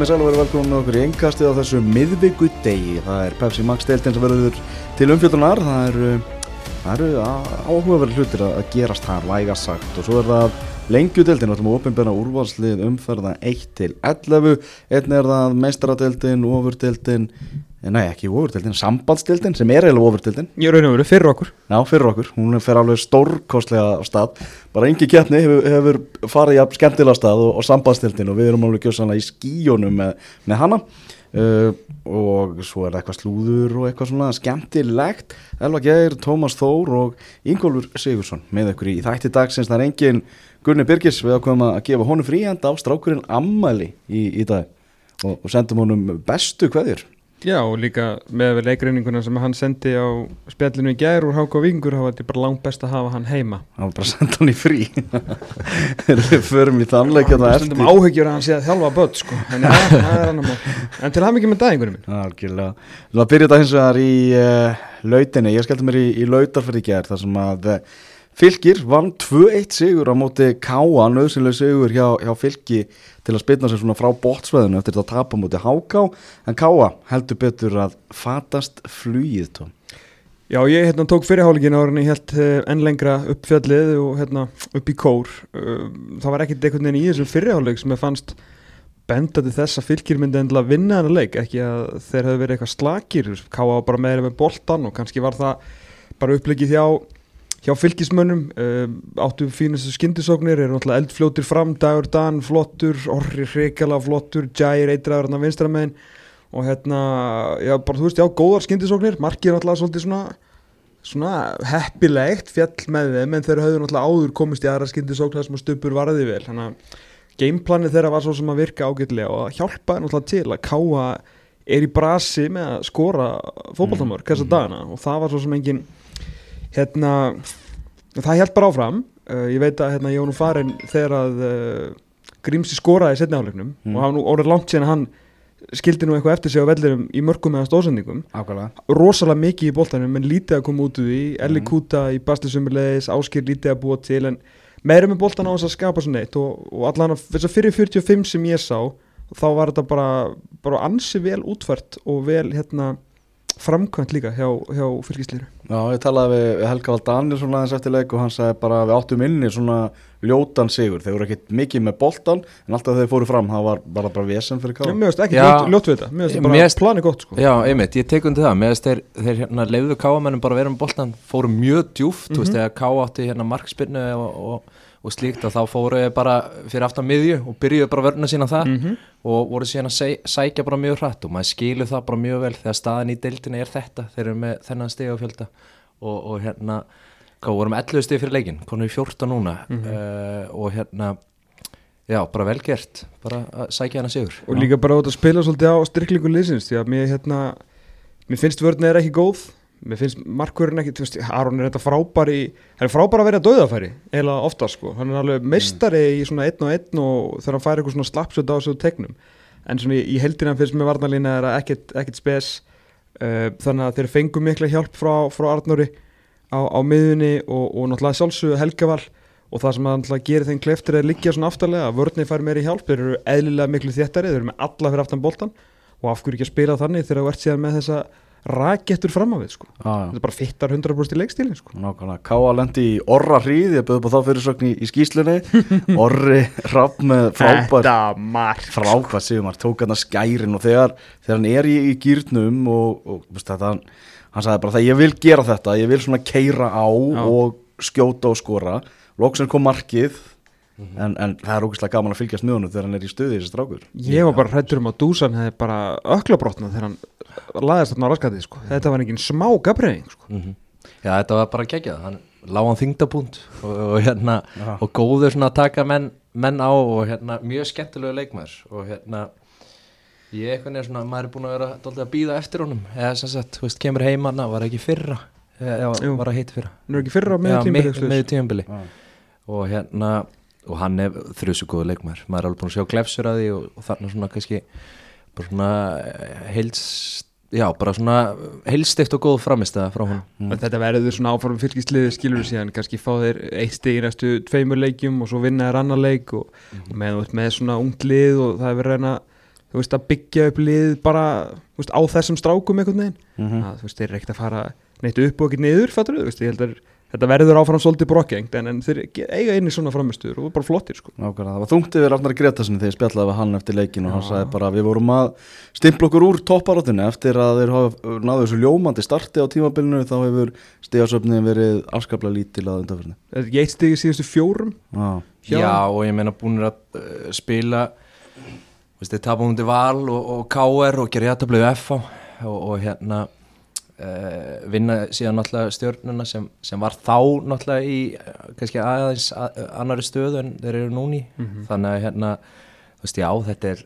komið sæl og verið velkomin okkur í engkastið á þessu miðvíku degi. Það er Pepsi Max deiltin sem verður til umfjöldunar. Það eru, það eru áhugaverð hlutir að gerast þar, vægast sagt. Og svo er það lengju deiltin, við ætlum að opinbera úrvalslið umferða 1 til 11. Einn er það meistaradeiltin, ofurdeiltin, nei ekki ofurdeiltin, sambandsdeiltin sem er eiginlega ofurdeiltin. Ég raun og veru, fyrir okkur. Já, fyrir okkur. Hún fer alveg stórkostlega á stað. Bara engi keppni hefur, hefur farið jafn skemmtilega á stað og, og sambandsdeiltin og við erum alveg gjóðsannlega í skíjónum með, með hana. Uh, og svo er eitthvað slúður og eitthvað svona skemmtilegt Elva Geir, Tómas Þór og Ingólfur Sigursson með ykkur í þætti dagsins það er engin Gunni Birgis við ákveðum að gefa honum fríhand á strákurinn Ammali í, í dag og, og sendum honum bestu hverjur Já og líka með leikreyninguna sem hann sendi á spjallinu í gær úr Háka Vingur þá var þetta bara langt best að hafa hann heima. Hann var bara að senda hann í frí. Við förum í þannleikja það eftir. stundum áhegjur að hann sé að þjálfa börn sko. en, en til með dagingurinn minn Algjörlega, við erum að byrja þetta hins vegar í uh, lautinni, ég skellti mér í, í lautarferði gær þar sem að uh, Fylgir vann 2-1 sigur á móti Káa, nöðsynlega sigur hjá, hjá Fylgi til að spilna sér svona frá bótsveðinu eftir þetta að tapa móti Háká. En Káa heldur betur að fatast flugið tó. Já, ég hérna, tók fyrirháligin á hérna helt enn lengra upp fjallið og hérna upp í kór. Það var ekkert einhvern veginn í þessum fyrirhálig sem ég fannst bendandi þess að fylgir myndi endla að vinna hennar leik ekki að þeir hefði verið eitthvað slakir. Káa bara meðri með boltan og kannski var það bara upplegið hjá hjá fylgismönnum uh, áttu fínastu skindisóknir eru náttúrulega eldfljótir fram, dagur dan, flottur orri hrikala flottur, jæir eitraður hérna vinstramegin og hérna, já bara þú veist, já, góðar skindisóknir margir náttúrulega svolítið svona svona heppilegt fjall með þeim en þeir hafðu náttúrulega áður komist í aðra skindisóknar sem að stupur varði vel. Þannig að gameplanið þeirra var svo sem að virka ágætlega og hjálpaði náttúrulega til að káa er í brasi með að skora fókbaltamörk þessa mm. og það var svo sem engin hérna það held bara áfram uh, ég veit að hérna, ég var nú farin þegar að uh, Grímsi skoraði setni álegnum mm. og hann nú orður langt síðan hann skildi nú eitthvað eftir sig á vellirum í mörgum meðan stóðsendingum rosalega mikið í bóltanum en lítið að koma út úr því Elli mm. Kuta í bastisumurleis áskil lítið að búa til en meira með bóltan á þess að skapa svo neitt og, og allan fyrir 45 sem ég sá þá var þetta bara, bara ansi vel útfært og vel hérna framkvæmt líka hjá, hjá fylgislýru Já, ég talaði við Helga Vald Danir svona aðeins eftir leik og hann sagði bara við áttum inni svona ljótan sigur þeir voru ekkert mikið með boltan en alltaf þegar þeir fóru fram það var bara, bara vesen fyrir káða Mér veist ekki ljót við þetta, mér veist bara planið gott sko. Já, einmitt, ég tek undir það mér veist þeir, þeir hérna leiðu káamennum bara vera með boltan fóru mjög djúft, mm -hmm. þú veist, mhm. þegar káa átti hérna markspinnu og, og og slíkt að þá fóru ég bara fyrir aftan miðju og byrjuði bara vörna sína það mm -hmm. og voru síðan að sæ, sækja bara mjög hrætt og maður skilur það bara mjög vel þegar staðin í deildinu er þetta þeir eru með þennan steg á fjölda og, og hérna, hvað vorum 11 steg fyrir leikin, konum við 14 núna mm -hmm. uh, og hérna já, bara velgert, bara að sækja hana sigur og líka bara út að spila svolítið á styrklingu liðsins, því að mér hérna mér finnst vörna er ekki góð mér finnst markurinn ekki, þú veist, Aron er þetta frábæri hann er frábæri að vera döðafæri eða ofta sko, hann er alveg mestari mm. í svona einn og einn og þegar hann fær eitthvað svona slappsöld á þessu tegnum en svona í, heldina finnst mér varnalína er ekkert, ekkert spes. Uh, þannig að þeir fengu mikla hjálp frá, frá Arnóri á, á miðunni og, og náttúrulega sjálfsögðu helgavall og það sem að náttúrulega gerir þeim kleftir er líka svona aftalega, vörnir fær meiri hjálp. Þeir eru eðlilega miklu þéttari, þeir eru með alla fyrir aftan boltan og af hverju ekki að spila þannig þegar þú ert síðan með þessa rakettur fram af við sko. ah, þetta bara fittar 100% í leikstílin sko. Nákvæmlega, Káa lendi í orra hríð ég byrði upp á þá fyrirsögn í, í skýslunni orri rapp með frábær frábær sigumar tók hann að skærin og þegar, þegar hann er í, í gýrnum og, og veist, þetta, hann, hann sagði bara það ég vil gera þetta, ég vil svona keira á Já. og skjóta og skora. Lóksinn kom markið Mm -hmm. en, en það er ógeðslega gaman að fylgjast með honum þegar hann er í stuði í þessi strákur. Ég var bara hrættur um að Dúsan hefði bara öklabrotnað þegar hann laðist þarna á raskatið sko. þetta var engin smá gafreying sko. mm -hmm. Já þetta var bara geggjað. Hann lág hann þingdabúnd og, og hérna ja. og góður svona að taka menn, menn á og hérna mjög skemmtilegu leikmæður og hérna ég eitthvað er svona, maður er búin að vera doldið að býða eftir honum. Eða sem sagt, þú veist, kemur heima var ekki fyrra. Eða var að heita fyrra. Nú er ekki fyrra með tímbili og hérna og hann er þrjusu góðu leikmæður maður er alveg búin að sjá glefsur að því og, og þarna svona kannski bara svona eh, heilst já, bara svona heilstift og góð framistæða frá hún mm. Þetta verður svona áfram fylgisliði skilur síðan kannski fá þeir eitt steg í næstu tveimur leikjum og svo vinna þeir annar leik og, mm. og með, með svona unglið og það er verið að þú veist, að byggja upp lið bara, þú veist, á þessum strákum einhvern veginn, Mhm. að, þú veist, þeir eru ekkert að fara neitt upp og ekki niður, fattur þú veist, ég held að þetta verður áfram svolítið brokkengt en, en þeir eiga einni svona framistur og bara flottir, sko. Nákvæmlega, það var þungt yfir Arnar Gretarsson þegar ég spjallaði við hann eftir leikin og hann Já. sagði bara við vorum að stimpla okkur úr topparóttinu eftir að þeir hafa náðu þessu ljómandi starti á tímabilinu þá hefur stigasöfnin verið afskaplega lítil að er eitt stig í síðustu fjórum? Já, hjá Já, og ég meina búinir að uh, spila þeir tapa hundi val og, og KR og gera jættablu FH og, og hérna uh, vinna síðan náttúrulega stjórnuna sem, sem var þá náttúrulega í uh, kannski aðeins að, annari stöðu en þeir eru núni Mhm. þannig að hérna þú veist, já, þetta er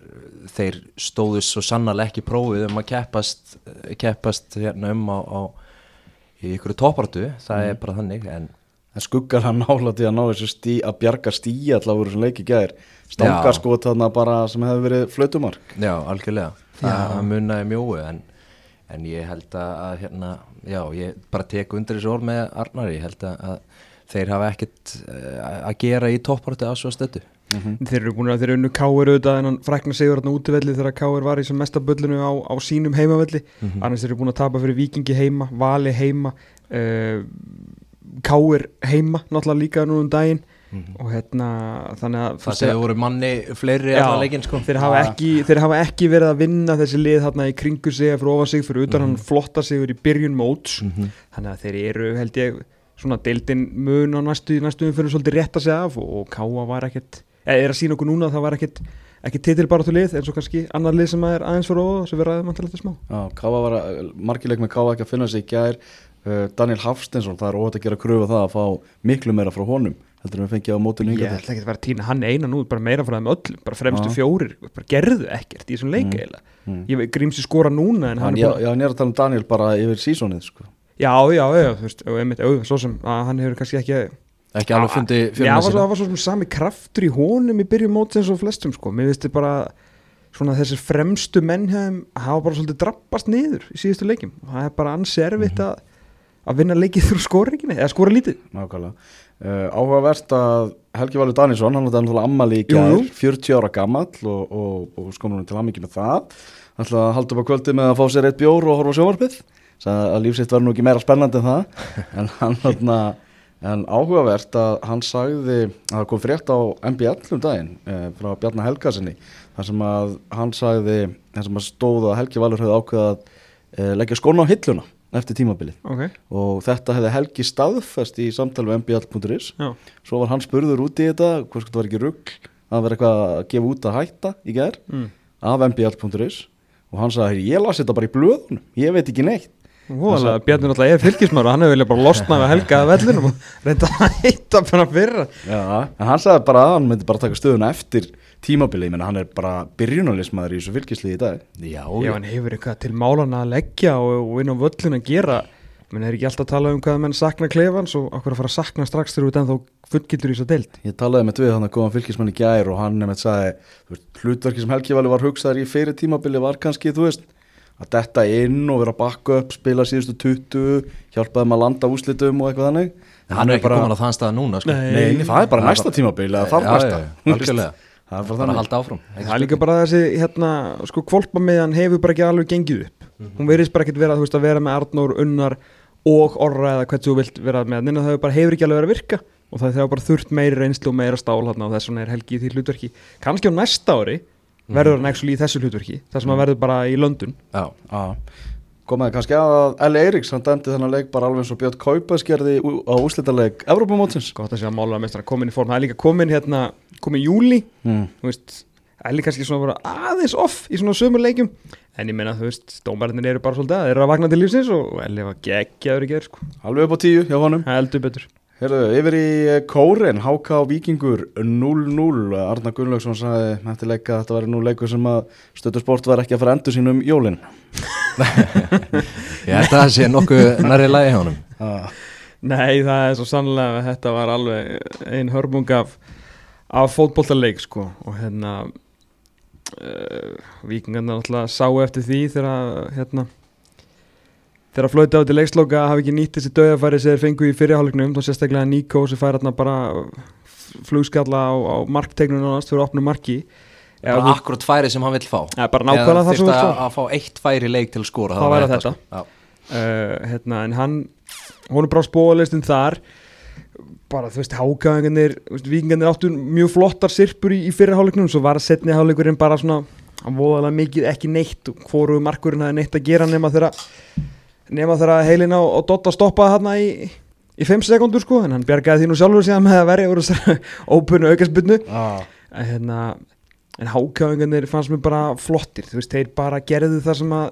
þeir stóðu svo sannarlega ekki prófið um að keppast keppast hérna um á, á í ykkur toppartu, það er bara þannig en en skuggar hann nálaði að ná þessu stí, að bjarga stíi allavega þessum leiki gæðir. Stangarskot þarna bara sem hefði verið flautumark. Já, algjörlega Það munnaði mjóu en, en ég held að, hérna, já, ég bara tek undir þessu orð með Arnari. Ég held að, að þeir hafa ekkert uh, að gera í toppartu að svo stötu Þeir eru búin að þeir eru unnu Káir auðvitað en hann frækna sigur hérna útivelli þegar Káir var í sem mestaböllinu á, á sínum heimavelli. Annars þeir eru búin að tapa fyrir Víkingi heima Vali heima uh, Káir heima náttúrulega líka nú um daginn og hérna þannig að Það séu voru manni fleiri Já, leikinn sko. þeir, hafa ekki, þeir hafa ekki verið að vinna þessi lið þarna í kringu sig fyrir ofan sig fyrir utan hann flotta sigur í byrjun móts Mhm. þannig að þeir eru held ég svona deildin mun á næstu, næstu umfyrir svolítið rétta sig af og, og Káa var ekkert eða er að sína okkur núna að það var ekkert ekki titil bara til lið eins og kannski annar lið sem er aðeins fyrir ofan sem við ræðum að smá. Já, Káa var að, margileik með Káa ekki að finna sig í gær. Uh, Daniel Hafstensson, það er óvægt að gera kröfu það að fá miklu meira frá honum heldur en við fengið á mótinu Ég ætla ekki að vera að týna hann eina nú bara meira frá þeim öllum, bara fremstu Já. fjórir. Bara gerðu ekkert í þessum leika eiginlega. Mm. ég grímsi skora núna en hann Hann, já, já, hann er að tala um Daniel bara yfir sísonið sko. Já, já, já, þú veist, einmitt, ó, svo sem að hann hefur kannski ekki Ekki alveg fundi Já, fjöluna það var, svo- sína. það var svo sem sami kraftur í honum í byrjun móts eins og flestum, sko. Mér þið bara, svona þessir fremstu menn hafa bara svolítið drabbast niður í síðustu leikjum. Og það er bara ansi erfitt Mhm. að að vinna leikið þrjú skóringinni, eða skóra lítið. Nákvæmlega uh, Áhugavert að Helgi Valur Danísson hann var náttúrulega ammali í jú. 40 ára gamall og, og, og skomur hann til ammiki með það. Ætla að halda upp á kvöldi með að fá sér eitt bjór og horfa sagði að lífsitt var nú ekki meira spennandi en það. En hann þarna en áhugavert að hann sagði að það kom frétt á MBL um daginn eh, frá Bjarnar Helgasinni þar sem að hann sagði þar sem að stóð að Helgi Valur hefði ákveðað að eh, leggja skóna á hilluna eftir tímabilið. Ok, og þetta hefði Helgi staðfest í samtal við mbl.is svo var hann spurður út í þetta hvort þetta var ekki rugg að vera eitthvað að gefa út að hætta í gær mm. af mbl.is og hann sagði ég las þetta bara í blöðunum, ég veit ekki neitt. Hóðalega, Bjarni náttúrulega er fylgismar og hann hefur vilja bara losna við helga að vellinum og reynda að heita bara fyrra. Já, en hann sagði bara að hann myndi bara taka stöðuna eftir tímabilið, menn hann er bara byrjunalismæður í þessu fylgislið í dag Já, Já, hann hefur eitthvað til málana að leggja og, og inn á völlin að gera menn er ekki alltaf að tala um hvað menn sakna klefans og okkur að fara að sakna strax þegar þú ert ennþá fullgildur í þess að deild Ég talaði með við hann að góðan fylgismann í gær og hann nefnt sagði, veist, hlutverki sem Helgi Valur var hugsaður í fyrir tímabili var kannski, þú veist, að detta inn og vera að bakka upp, spila síðustu 20, hjálpaði maður að landa úslitum og eitthvað þannig. hann er ekki komin á þann stað núna sko. Nei. Nei, það er bara næsta tímabili eða þar næsta. Það er bara bara að þannig. halda áfram Það er líka bara þessi, hérna, sko, kvolpa með hann hefur bara ekki alveg gengið upp. Hún verðist bara ekkert vera, þú veist, að vera með Arnór, Unnar og Orra eða hvernig þú vilt vera með. Hann, það hefur bara hefur ekki alveg verið að virka. Og það hefur bara þurft meiri reynslu og meira stál hérna og þess vegna er Helgi í því hlutverki. Kannski á næsta ári verður hann ekki í þessu hlutverki þar sem hann verður bara í London. Já, Já, komaði kannski að L. Eiríks, hann dæmdi þennan leik bara alveg eins og Björn Kaupas gerði á úslitaleik Evrópumótsins. gott að sé að mála meistra komin í form það er líka komin hérna, komin júli Mm. þú veist, Elli kannski svona bara aðeins off í svona sömur leikjum en ég meina, þú veist, dómarinnir eru bara svolítið að þeir eru að vakna til lífsins og Elli var geggjaður í gerð, sko, Alveg upp á tíu hjá honum. heldur betur Herðu, yfir í eh, Kórin, HK og Víkingur 0-0, Arna Gunnlaugsson sagði eftir leika að þetta væri nú leikur sem að stöðusport var ekki að fara endur sínum jólin. Ég held að það sé nokkuð nærri lagi hjá honum. Ah. Nei, það er svo sannlega að þetta var alveg ein hörmung af, af fótbollaleik sko. Og hérna uh, vikingarna alltaf sá eftir því þegar hérna þegar flöyti á til leiksloka hafi ekki nýtt þessi döðafæri sem þeir fengu í fyrirhálegnum þá sérstaklega Níko sem fær hérna bara flugskalla á, á marktegnunum og fyrir opnum marki. Bara þú- akkurat færi sem hann vill fá. Ja, bara nákvæmlega það sem þú vill vilt að, að fá eitt færi leik til að skora Það væri þetta. uh, hérna, en hann hún er bara spóðalistinn þar. Bara þú veist hákaðingarnir vikingarnir áttu mjög flottar sirpur í, í fyrri hálfleiknum, svo var setni hálfleikurinn bara svona, hann voðalega mikið ekki neitt og hvoru markurinn hafði neitt að gera nema þeirra nema þeirra heilin á, á Dotta stoppaði hann í í 5 sekundur sko, en hann bjargaði því nú sjálfur síðan með að verja úr þessari ópunnu aukarsbyrnu ah. en hérna en hákáðingarnir fannst mér bara flottir. Þú veist, þeir bara gerðu það sem að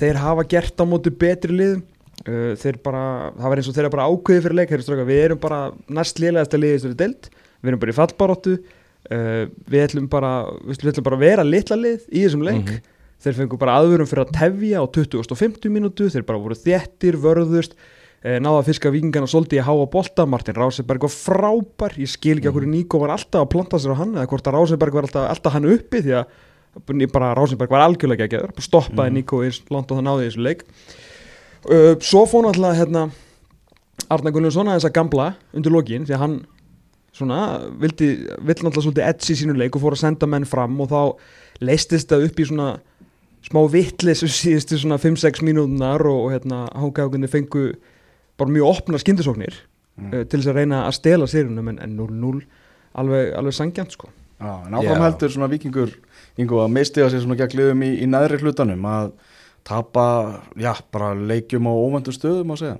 þeir hafa gert á móti betri liðum. Uh, þeir bara, það var eins og þeir bara ákveði fyrir leik, þeir stráka, við erum bara næst liðlegasta liðið þessari deild, við erum bara í fallbaróttu uh, við ætlum bara við ætlum bara að vera litla lið í þessum leik. Mhm. Þeir fengu bara aðvörum fyrir að tefja á 20 og 50 mínútu, þeir bara voru þéttir, vörðust eh, náða að fiska vikingana svolítið í háa bolta, Martin Ráseberg var frábær. Ég skil ekki okkur Níko var alltaf að planta sér á hann eða hvort að Ráseberg var alltaf, alltaf hann uppi því að bara Ráseberg var algjörlega ekki að stoppaði Mhm. Níko eins langt og það náði í þessu leik. Uh, svo fór náttúrulega hérna Arna Gunnlaugsson aðeins að gamla undir lokin því að hann svona vildi, vill náttúrulega svolítið edsi í sínu leik og fór að senda menn fram og þá leistist það upp í svona smá vittlis síðustu svona 5-6 mínútunar og, og hérna hákákunni fengu bara mjög opna skyndisóknir Mm. uh, til þess að reyna að stela sérunum en, en 0-0 alveg, alveg sangjant sko. Já, en áfram heldur svona vikingur að mistiða sér svona gegn liðum í, í neðri hlutanum að tapa, já, bara leikjum á óvæntum stöðum á segja.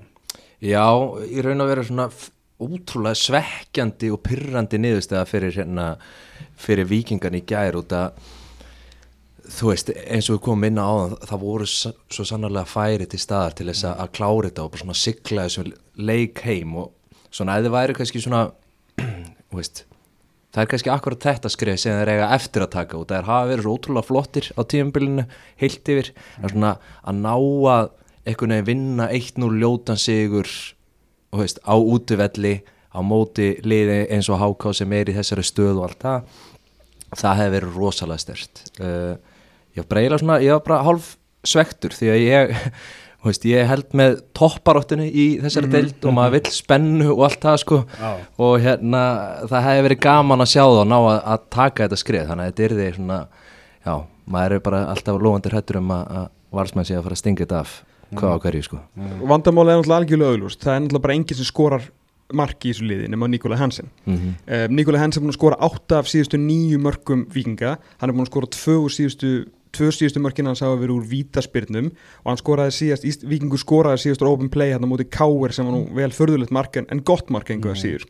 Já, í raun og veru svona ótrúlega svekkjandi og pyrrandi niðurstæða fyrir hérna fyrir vikingan í gær út að þú veist, eins og við komum inn á áðan, það voru svo sannarlega færi til staðar til þess að klára þetta og bara svona sigla þessum leik heim og svona eða væri kannski svona veist, það er kannski akkurat þetta skrif sem þeir eiga eftir að taka út það er hafa verið svo ótrúlega flottir á tíumbilinu heilt yfir, það er svona að ná að einhvern veginn vinna 1-0 ljótan sigur og veist, á útivelli á móti liði eins og HK sem er í þessari stöð og allt það. Það hefði verið rosalega stert uh, ég var bara svona ég var bara hálf svektur því að ég veist, ég held með topparóttinu í þessari deild og maður vill spennu og allt það sko. Já. og hérna það hefði verið gaman að sjá það og ná að, að taka þetta skrið þannig að þetta er því svona já, maður er bara alltaf lofandi hrættur um að, að valsmenn sé að fara að stinga þetta af hvað á hverju sko. Og vandamáli er náttúrulega algjörlega auglúst það er náttúrulega bara enginn sem skorar marki í þessu liði nema Nikola Hansen. Mm -hmm. um, Nikola Hansen er búin að skora 8 af síðustu nýju mörgum vikinga hann er búin að skora 2 úr síðustu tvö síðustu mörkina hans hafa verið úr vítaspyrnum og hann skoraði síðast, Víkingur skoraði síðast úr open play hérna á móti Káir sem var nú vel förðulegt mark en, en gott mark engu að síður.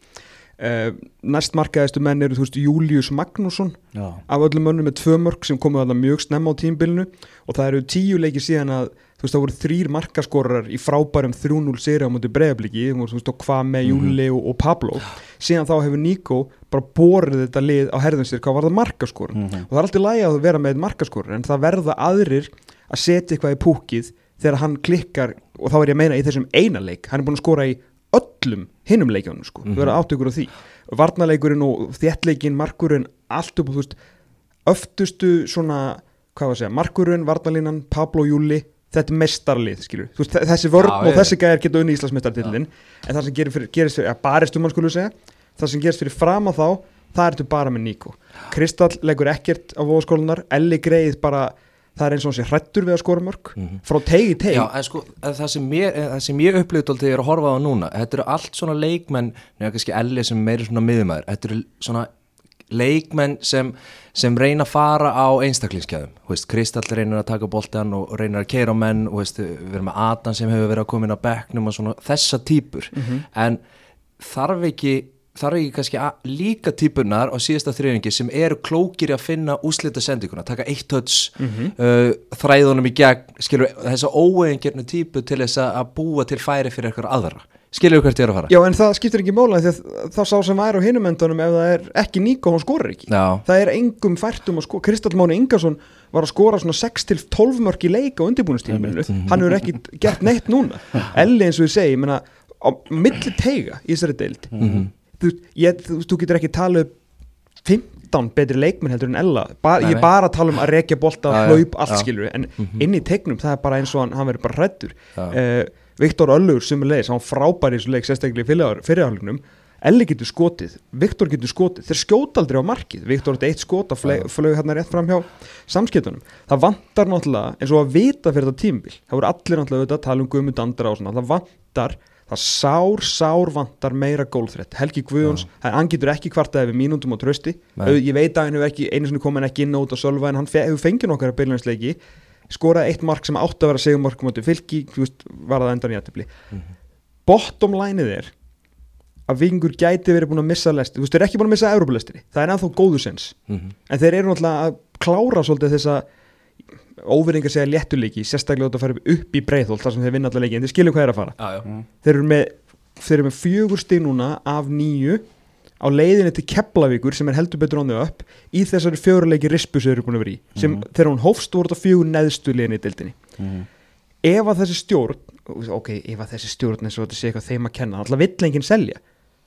Uh, næst markaðistu menn eru þú veist Július Magnússon Já, af öllum mönnum með tvö mörg sem komu þarna mjög snemma á tímbilinu og það eru tíu leiki síðan að þú veist það voru þrýr markaskorar í frábærum 3-0 séri á móti breiðabliki þú veist hvað með Júli og, og Pablo. Síðan þá hefur Nico bara borið þetta lið á herðum sér hvað var það markaskor Mhm. og það er alltaf lægi að vera með markaskor en það verða aðrir að setja eitthvað í púkið þegar hann klikkar og þá er ég að meina í þessum eina leik hann er búin að skora í öllum hinnum leikjónum sko, þú verður átt ykkur á því. Varnaleikurinn og þéttleikin markurinn allt upp og þú veist öftustu svona, hvað var að segja markurinn, varnalínan, Pablo Júli þetta er mestarlið, skilur veist, þe- þessi vörn Já, og ég- þessi gæðir geta unni Íslandsmeistartillin en það sem gerir fyrir, gerist fyrir, ja, barist um hann skulum segja? Það sem gerist fyrir fram á þá það ertu bara með Níko Kristall leggur ekkert á vóðskólunar Elli greið bara, það er eins og hann sé hrættur við að skora mörg frá tegi tegi. Já, en sko, það sem ég, það sem ég upplýði ég er að horfa á núna, þetta eru allt svona leikmenn, nefnir kannski Elli sem er meiri svona miðumæður, þetta eru svona leikmenn sem, sem reyna að fara á einstaklingskeðum Kristall reynir að taka boltan og reynir að keira á menn og veist, við erum með Adam sem hefur verið að koma inn á bekknum og svona þessa típur en þarf ekki þarf ekki kannski líka típunar á síðasta þriðingi sem eru klókir að finna úslita sendinguna, taka eitt töts uh, þræðunum í gegn skilur þessa óeigingirnu típu til þess að að búa til færi fyrir eitthvað aðra skilur hvert ég er að fara? Já, en það skiptir ekki að þá sá sem væri á hinum endunum ef það er ekki Níko, hann skorar ekki. Já. það er engum fært um að skora Kristall Máni Ingarsson var að skora svona 6-12 mörk í leik á undirbúinustíminu hann hefur ekki gert neitt núna. Elli eins og ég segi, ég meina á milli teiga í þessari deild þú, ég, þú, þú getur ekki talað upp 15 betri leikmenn heldur en Ella. Ba Nei, ég nei. er bara að tala um að rekja bolta, hlaup, allt skilur en inn í tegnum það er bara eins og hann, hann verður bara hrættur Viktor Öllur sem er leiðis, hann var frábær í þessu leik sérstaklega í fyrirhálugnum Elli getur skotið, Viktor getur skotið þeir skjóta aldrei á markið, Viktor eitt skot að flög, hérna rétt fram hjá samskiptunum, það vantar náttúrulega eins og að vita fyrir þetta tímbil, það voru allir náttúrulega auðvitað að tala um Guðmund Andra og svona, það vantar það sár, sár vantar meira gólþrætt, Helgi Guðjóns hann getur ekki kvartaði við mínúndum á trösti Nei. Ég veit að hann hefur ekki einu sinni komin ekki inn út á sölva en hann hefur fengið nokkara byrjunarsleiki skoraði eitt mark sem átti að vera segumork mútið fylki, þú veist, var það endan í aðtefli bottom lineið er að vingur gæti verið búin að missa lesti, þú veist, þeir eru ekki búin að missa Európa-lestri, það er ennþá góðu sens Mhm. en þeir eru náttúrulega að klára svolítið þessa óverðingar segja léttuleiki, sérstaklega út að fara upp í breiðholt þar sem þeir vinna allar leiki, en þeir skiljum hvað er að fara. Já. þeir eru með, þeir eru með fjögur stig núna af nýju á leiðinni til Keflavíkur sem er heldur betur on the up í þessari fjöguleiki rispu sem þeir eru búin að vera í sem Mhm. þegar hún hófst voru þetta fjögur neðstu leiðinni í deildinni. Mhm. ef að þessi stjórn ok, ef að þessi stjórn eins og þetta sé eitthvað þeim að kenna alltaf vill enginn selja.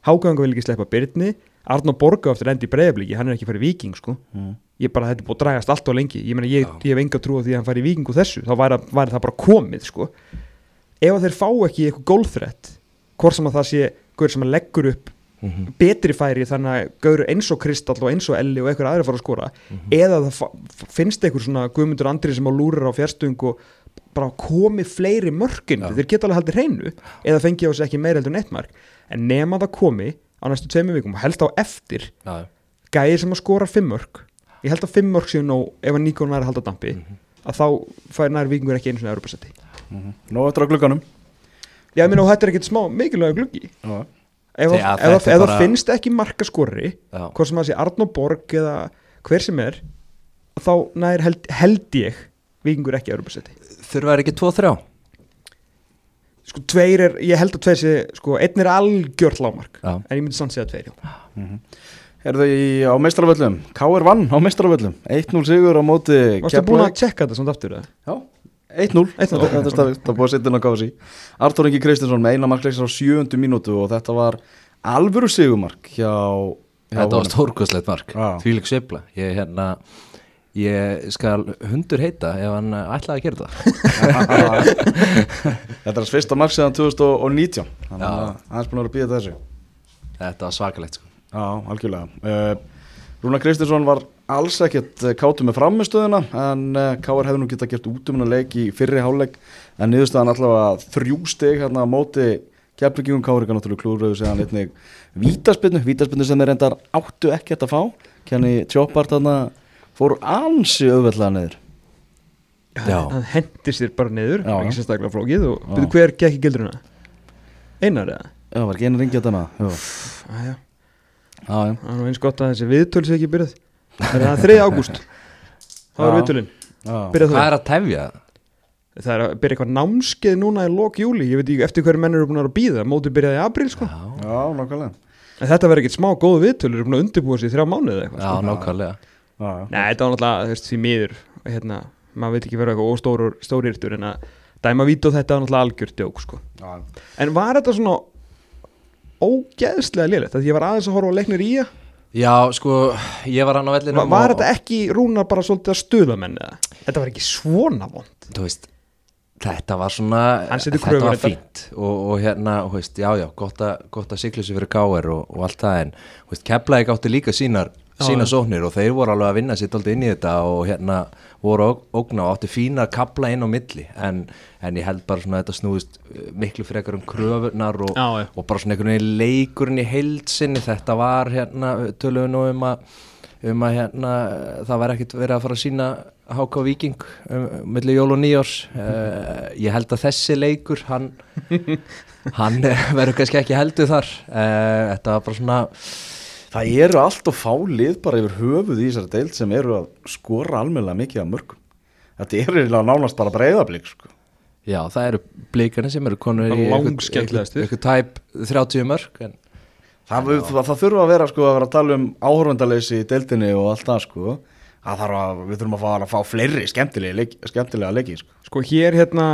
Háganga vil ekki sleppa Byrni Arnó Borga eftir endi í breyðabliki, hann er ekki farið viking sko. Mhm. ég bara, þetta er búið að dragast allt á lengi. Ég, meina, ég, ég hef enga trú á því að hann fari í viking úr þessu. Þá væri, væri það bara komið sko. Ef að þeir fá ekki eitthvað gólþrett hvort sem að það sé gaur sem að leggur upp Mhm. betri færi þannig að gaur eins og Kristall og eins og Elli og eitthvað aðri fara að skora eða það finnst eitthvað svona Guðmundur Andri sem á lúrar á fjárstöng og bara komið fleiri mörkin Já. þeir geta alveg haldið hreinu eða fengi á sig ekki meira heldur en eitt mark en nema það komi á næstu tveimur vikum og helst á eftir Já, já. gæði sem að skora fimm mörk ég held að fimm mörk séu nóg ef að Nikon væri að halda dampi Mhm. að þá fær nær vikingur ekki einu svona Europasetti Mhm. Nó eftir á glugganum Já, ég meina og þetta er ekkit smá mikilvæg gluggi. Ef, að- að- er það bara- finnst ekki marka skori Já. hvort sem það sé Arnó Borg eða hver sem er þá nær held, held ég vikingur ekki Europasetti Þurfa er ekki 2-3 sko tveir er, ég held að tveir sé sko einn er algjört lámark Já. en ég myndi sann segja tveir já. Herðu í á meistaravöllum K.R. vann á meistaravöllum 1-0 sigur á móti Varstu búin að tjekka þetta samt aftur eða? Já, 1-0 1-0, Þetta er staðið, það búið að setja inn á kási Artur Ingi Kristinsson með eina markleisar á sjöundu mínútu og þetta var alvöru sigumark hjá, hjá Þetta var honum. stórkostlegt mark. Já. Því lík sveifla. Ég, hérna, ég skal hundur heita ef hann eh, ætlaði að gera það. Þetta er hans fyrsta mark síðan 2019 Þannig að hann er búin að vera að býða þessu. Þetta var svakalegt sko. Já, algjörlega. Uh, Rúna Kristinsson var alls ekkert uh, kátu með framistöðuna en uh, K.R. hefði nú geta gert út um hennar leik í fyrri háleik en niðurstaðan allavega þrjú stig hérna á móti kefningum K.R. ekki náttúrulega klúröðu segðan einnig vítaspinnu, vítaspinnu sem þeir reyndar áttu ekkert að fá kenni Tjópart þarna fór ansi auðveldlega niður Já. hann hendi sér bara niður Já. ekki sérstaklega flókið og Já. byrju hver gekk í gildruna einar eða Já, var ekki einu ringið þetta með Já, Æja, já, já það er að það er 3. ágúst? Þá er byrjað Hvað er að tefja? það er að byrja eitthvað námskeið núna í lok júli ég veit ekki eftir hverju menn eru búin að að býða mótið byrjaði í april sko. Já, já nákvæmlega. En þetta verður ekkert smá góðu viðtöl. Eru búin að undirbúa sér í þrjá mánuði eitthvað já sko. nákvæmlega. Já, já. Nei, þetta var náttúrulega, þú veist, því miður hérna, maður veit ekki vera eitthvað óstórir stórirtur en að dæma vít og þetta var náttúrulega algjört djók, sko. Já, En var þetta svona ógeðslega lélegt, því ég var aðeins að horfa á leiknir í það, Já, sko, ég var hann á var, vellinum var og- þetta ekki rúnar bara svolítið að stuða menn eða? Þetta var ekki svona vond. þú veist þetta var svona, þetta var fínt og, og hérna, þú veist, já, já, gott að, gott að sér fyrir káir og, og allt það en, þú veist, Keflavík átti líka sínar sína sóknir og þeir voru alveg að vinna sitt aldrei inn í þetta og hérna voru óg- ógna og átti fína að kapla inn á milli en, en ég held bara svona að þetta snúðist uh, miklu frekar um kröfunar og, Já, og bara svona einhvern veginn leikurinn í heildsinni þetta var hérna, töluðu nú um að um að hérna það var ekkert verið að fara að sína Háka Víking um, milli jól og nýjárs uh, ég held að þessi leikur hann, hann eh, verður kannski ekki heldur þar. Uh, þetta var bara svona Það eru allt og fá lið bara yfir höfuð í þessari deild sem eru að skora almennilega mikið af mörgum. Þetta er eiginlega nánast bara breyðablík sko. já það eru blíkarnir sem eru konur í einhver tæp 30 mörg en Það, það, það þurfa að vera sko að vera að tala um áhörvendaleysi í deildinni og allt það sko. Þarf að, við þurfum að fá, að fá fleiri skemmtilega leiki, skemmtilega leiki sko. Sko hér hérna,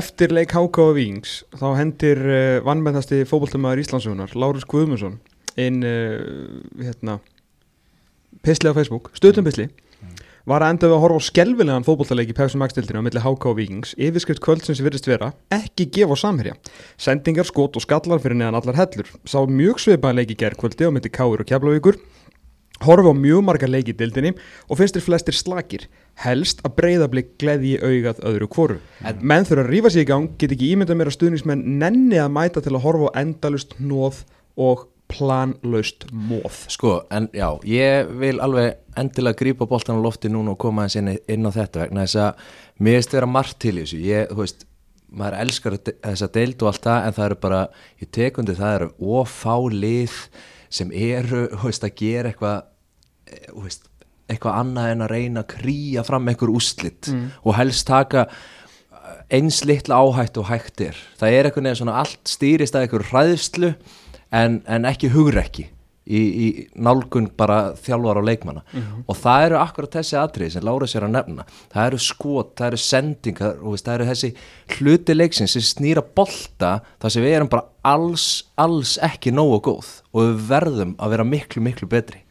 eftir leik HK og Vings, þá hendir uh, vannmennasti fótboltamæður Íslandsugunar, Lárus Guðmundsson, inn, uh, hérna, pisli á Facebook, stöðum pisli, var að enda við að horfa á skelvilegan fótbollaleik í Pepsi Max-dildinu á milli HK og Vikings yfirskrift kvöldsins virðist vera ekki gefa á samherja. Sendingar, skot og skallar fyrir neðan allar hellur. Sá mjög í gerðkvöldi á milli Káir og Keflavíkur. Horfa á mjög margar leik í dildinni og finnst þér flestir slakir. Helst að breyðablik gleði í augað öðru kvoru En- menn þurfa að rífa sig í gang get ekki ímynda mér að stuðnismenn nenni að mæta til að horfa á endalust nóð og planlaust móð Sko, en já, ég vil alveg endilega grípa boltan á lofti núna og koma hans inn, inn á þetta vegna þess að mér veist vera margt til í þessu. Ég, þú veist, maður elskar þessa deild og allt það, en það eru bara ég tekundi, það eru ofá lið sem eru, þú veist, að gera eitthvað eh, þú veist, eitthvað annað en að reyna að krýja fram einhver úslit og helst taka eins litla áhætt og hægt er. Það er eitthvað neða svona allt stýrist að einhver hræðslu en, en ekki hugrekki í, í nálgun bara þjálfar og leikmanna. Og það eru akkurat þessi atriði sem Lára sér að nefna. Það eru skot, það eru sendingar og veist, það eru þessi hluti leiksins sem snýra bolta þar sem við erum bara alls, alls ekki nógu góð og við verðum að vera miklu, miklu betri.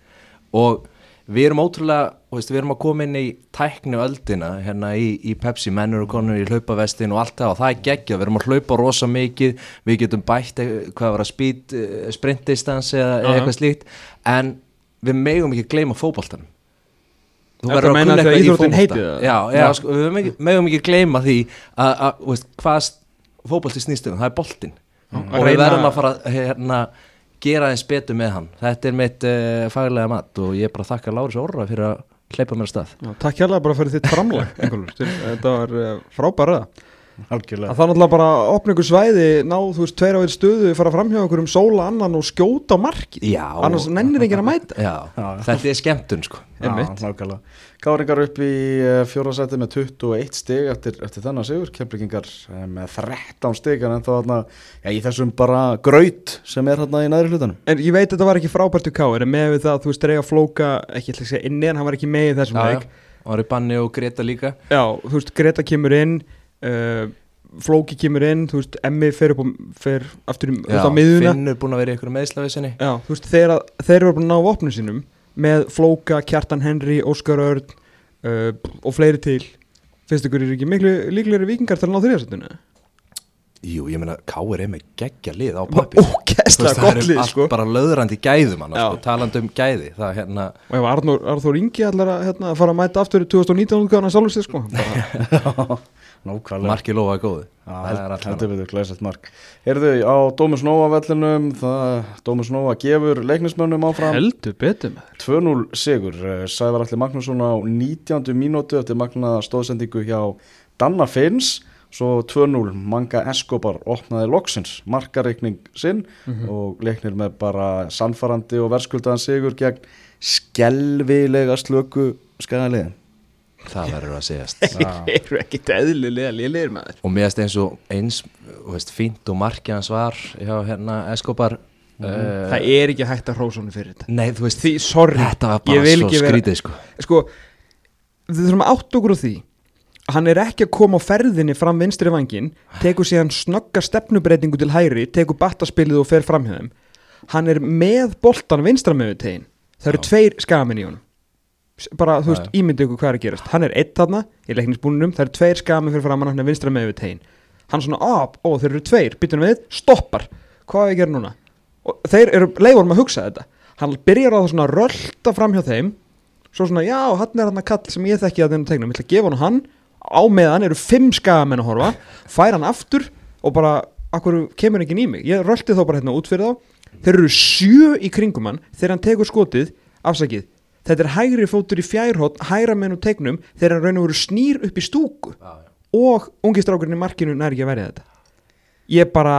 Og við erum ótrúlega, veist, við erum að koma inn í tæknu öldina hérna í, í Pepsi, mennur og konur í hlaupavestin og allt það og það er geggja, við erum að hlaupa rosa mikið, við getum bætt eh, hvað var að speed, eh, sprint distance eða Já, já. eitthvað slíkt, en við megum ekki gleyma fótboltanum þú verður að að kunna eitthvað í það? já, já, Já. sko, við megum ekki, megum ekki gleyma því að, að veist, hvað fótbolti snýstum, það er boltinn að og við verðum að fara að hérna, gera eins betur með hann. Þetta er mitt uh, faglega mat og ég bara þakka Láris Orra fyrir að hleypa mér að stað. Já, takk hérlega bara fyrir þitt. Til- þetta var uh, frábæra algjörlega að það náttúrulega bara opna ykkur svæði ná þú veist tveir á einn stöðu fara fram hjá ykkur um sóla annan og skjóta á markið Já. annars nennir enginn að mæta já, Já. þetta er skemmtun sko Já, Einmitt. nákvæmlega. Káringar upp í fjórasæti með 21 stig eftir, eftir þennan sigur, kemprikingar með 13 stig en þá þarna, já, í þessum bara graut sem er hérna í næri hlutanum. en ég veit að þetta var ekki frábært til Káir en með við það að þú veist reyja flóka ekki að segja inni en hann var ekki með í þessum já, leik já. og Ari Banni og Greta líka Já, þú veist, Greta kemur inn uh, Flóki kemur inn þú veist, Emmi fer upp og fer aftur í já, á miðuna Finnur búin að vera í ykkur meðslavisinni Já, þú veist, þeir, að, þeir eru búin að ná vopnum sínum með Flóka, Kjartan Henry, Óskar Örn uh, og fleiri til. Finnst ykkur er ekki miklu líklegri vikingar til að ná þriðarsættuna jú, ég meina Káir er með geggja lið á pappi Ógæslega gott lið, sko bara löðrandi gæðum hann sko, talandi um gæði það hérna og ef Arnór, Arnór Ingi allar að hérna, fara að mæta aftur í 2019 útgáðan að sjálfur sér sko bara, Nákvæmlega. marki lofaði góðu Já, það er alltaf við þau glæsett mark. Heyrðu, á Dómus Nóa vellinum, það, Dómus Nóa gefur leiknismönnum áfram heldur betur með 2-0 sigur. Eh, Sævar Alli Magnússon á 19. mínútu eftir magna stóðsendingu hjá Danna Finns. Svo 2-0 Manga Escobar opnaði loksins markareikning sinn og leiknir með bara sannfarandi og verðskuldaðan sigur gegn skelvilega slöku skæðaliðin. það verður að segjast. Þeir eru ekkit eðlilega liðlegir maður. Og mér eins og eins veist, fínt og markið hans var hjá hérna Escobar uh, það er ekki hægt að hrósa honum fyrir þetta. Nei þú veist því, sorry, þetta var bara svo vera- skrítið sko. Sko við þurfum að átt okkur á því hann er ekki að koma á ferðinni fram vinstri vangin tekur síðan snögga stefnubreitingu til hæri, tekur battaspilið og fer fram hjá þeim. Hann er með boltan vinstra með tegin það eru Já. tveir skamin í honum. Bara, þú veist, ímyndið ykkur hvað er að gerast. Hann er eitt þarna í leiknisbúninum, það eru tveir skamin fyrir fram hann er vinstra með tegin hann svona, á, ó, þeir eru tveir, byttunum við stoppar, hvað er að gera núna? Og þeir eru leiðurum að hugsa þetta. Hann byrjar á það svona að rölda fram hjá þeim svo svona, já, hann er hann að kall sem ég þekki að þeim tegnum, ég ætla að gefa hann hann á meðan eru fimm skagamenn að horfa fær hann aftur og bara akkur kemur ekki í mig, ég röldi þá bara hérna út fyrir þá, þeir eru sjö í kringum hann þegar hann tekur skotið afsakið, þetta er hægri fótur í fjærhótt hægra menn úr tegnum þegar hann raun og veru snýr upp í stúku. Og ungi strákurinn í markinu nær ekki að verja þetta. Ég bara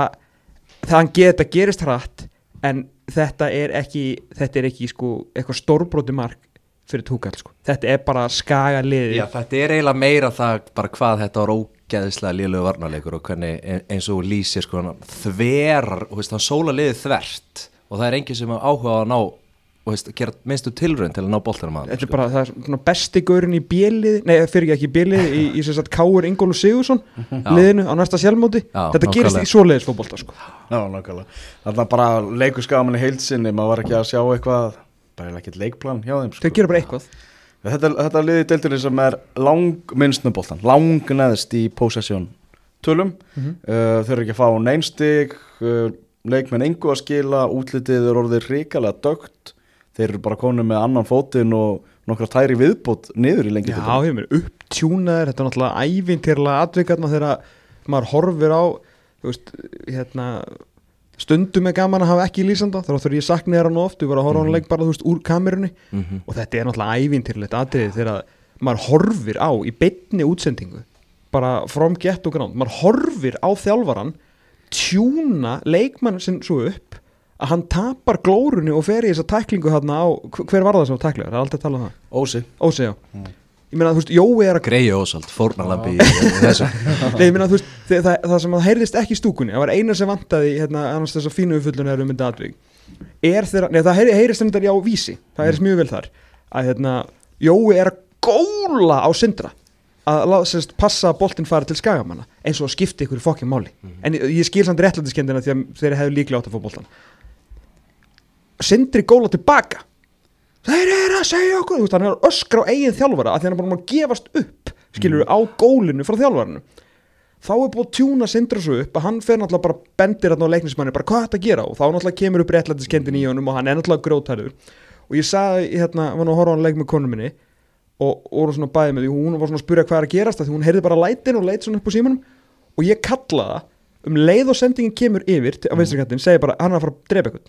það hann geta gerist hratt en þetta er ekki þetta er ekki sko eitthvað stórbróti mark fyrir túkall sko. Þetta er bara skaga liði Já, þetta er eiginlega meira það bara hvað þetta var ógeðislega lélögu varnarleikur og hvernig e- eins og lýsir sko hann þverar, veist, hann sóla liðið þvert og það er enginn sem er áhuga að ná og veist, gera minnstu tilraun til að ná boltanum að þetta er bara það er svona besti gaurinn í bjölið nei fyrir ekki í bjölið í, í sem sagt Káur Ingólu Sigursson liðinu á næsta sjálfmóti. Já, þetta gerist nákvæmlega. í svoleiðis fótbolta sko. Já, nákvæmlega. Þarna bara leikur skaman í heilsinni, maður var ekki að sjá eitthvað, bara ekkert leikplan hjá þeim. sko. þau gera bara eitthvað Þetta, þetta liði deildinni sem er lang minnst með boltan, lang neðst í possession tölum Mhm. uh, Þeir eru ekki að fá neinstig uh, leikmenn engu að skila útlitið er orðið ríkalega dögt Þeir eru bara konið með annan fótinn og nokkra tæri viðbót niður í lengi Já, ég meina upptjúnaður, þetta er náttúrulega ævintýrlega atvikarna þegar maður horfir á þú veist, hérna stundum er gaman að hafa ekki lýsanda þá þurf ég sakna þér hann oft, við varum að horfa á hann leik bara þú veist, úr kamerunni. Mhm. og þetta er náttúrulega ævintýrlegt atriði þegar maður horfir á í beinni útsendingu bara from get og ground maður horfir á þjálfaran tjúna leikmann sem svo upp að hann tapar glórunni og fer í þessa tæklingu þarna á, hver var það sem var tæklingur, það er aldrei að tala um það? Ósi. Ósi, já Ég meina, þú veist, Jói er að Greið Ósald, þessu. Nei, ég meina, þú veist, það, það, sem að heyrðist ekki stúkunni Það var eina sem vantaði, hérna, annars þess að fínu uppfullun er um þetta atvig Er þeirra, nei, það heyri, heyrist þetta já vísi Það heyrist mjög vel þar Að, hérna, Jói er að góla á syndra Að, lá- sem sagt, passa að boltinn fara til skagamanna Eins og að skipti ykkur í fokkin máli. En ég, ég skil samt réttlætiskendina því að þeir hefðu líklega átt að fá boltan Sindri góla tilbaka þeir eru að segja okkur veist, hann er að öskra á eigin þjálfara að því hann er bara að gefast upp skilur á gólinu frá þjálfarinu. Þá er búið að tjúna Sindra svo upp að hann fer náttúrulega bara bendir hann á leiknismanni bara hvað er þetta að gera? Og þá náttúrulega kemur upp réttlætiskendin í honum og hann er náttúrulega grótærður og ég sagði, hérna, var nú að horfa á hann leik með konum minni og, og voru svona bæði með því hún var svona að spyrja hvað er að gerast því hún heyrði bara lætin og leit svona upp á símanum. Og ég kalla það um leið og sendingin kemur yfir til, á vinstrikattin, segi bara hann er að fara að drepa eitthvað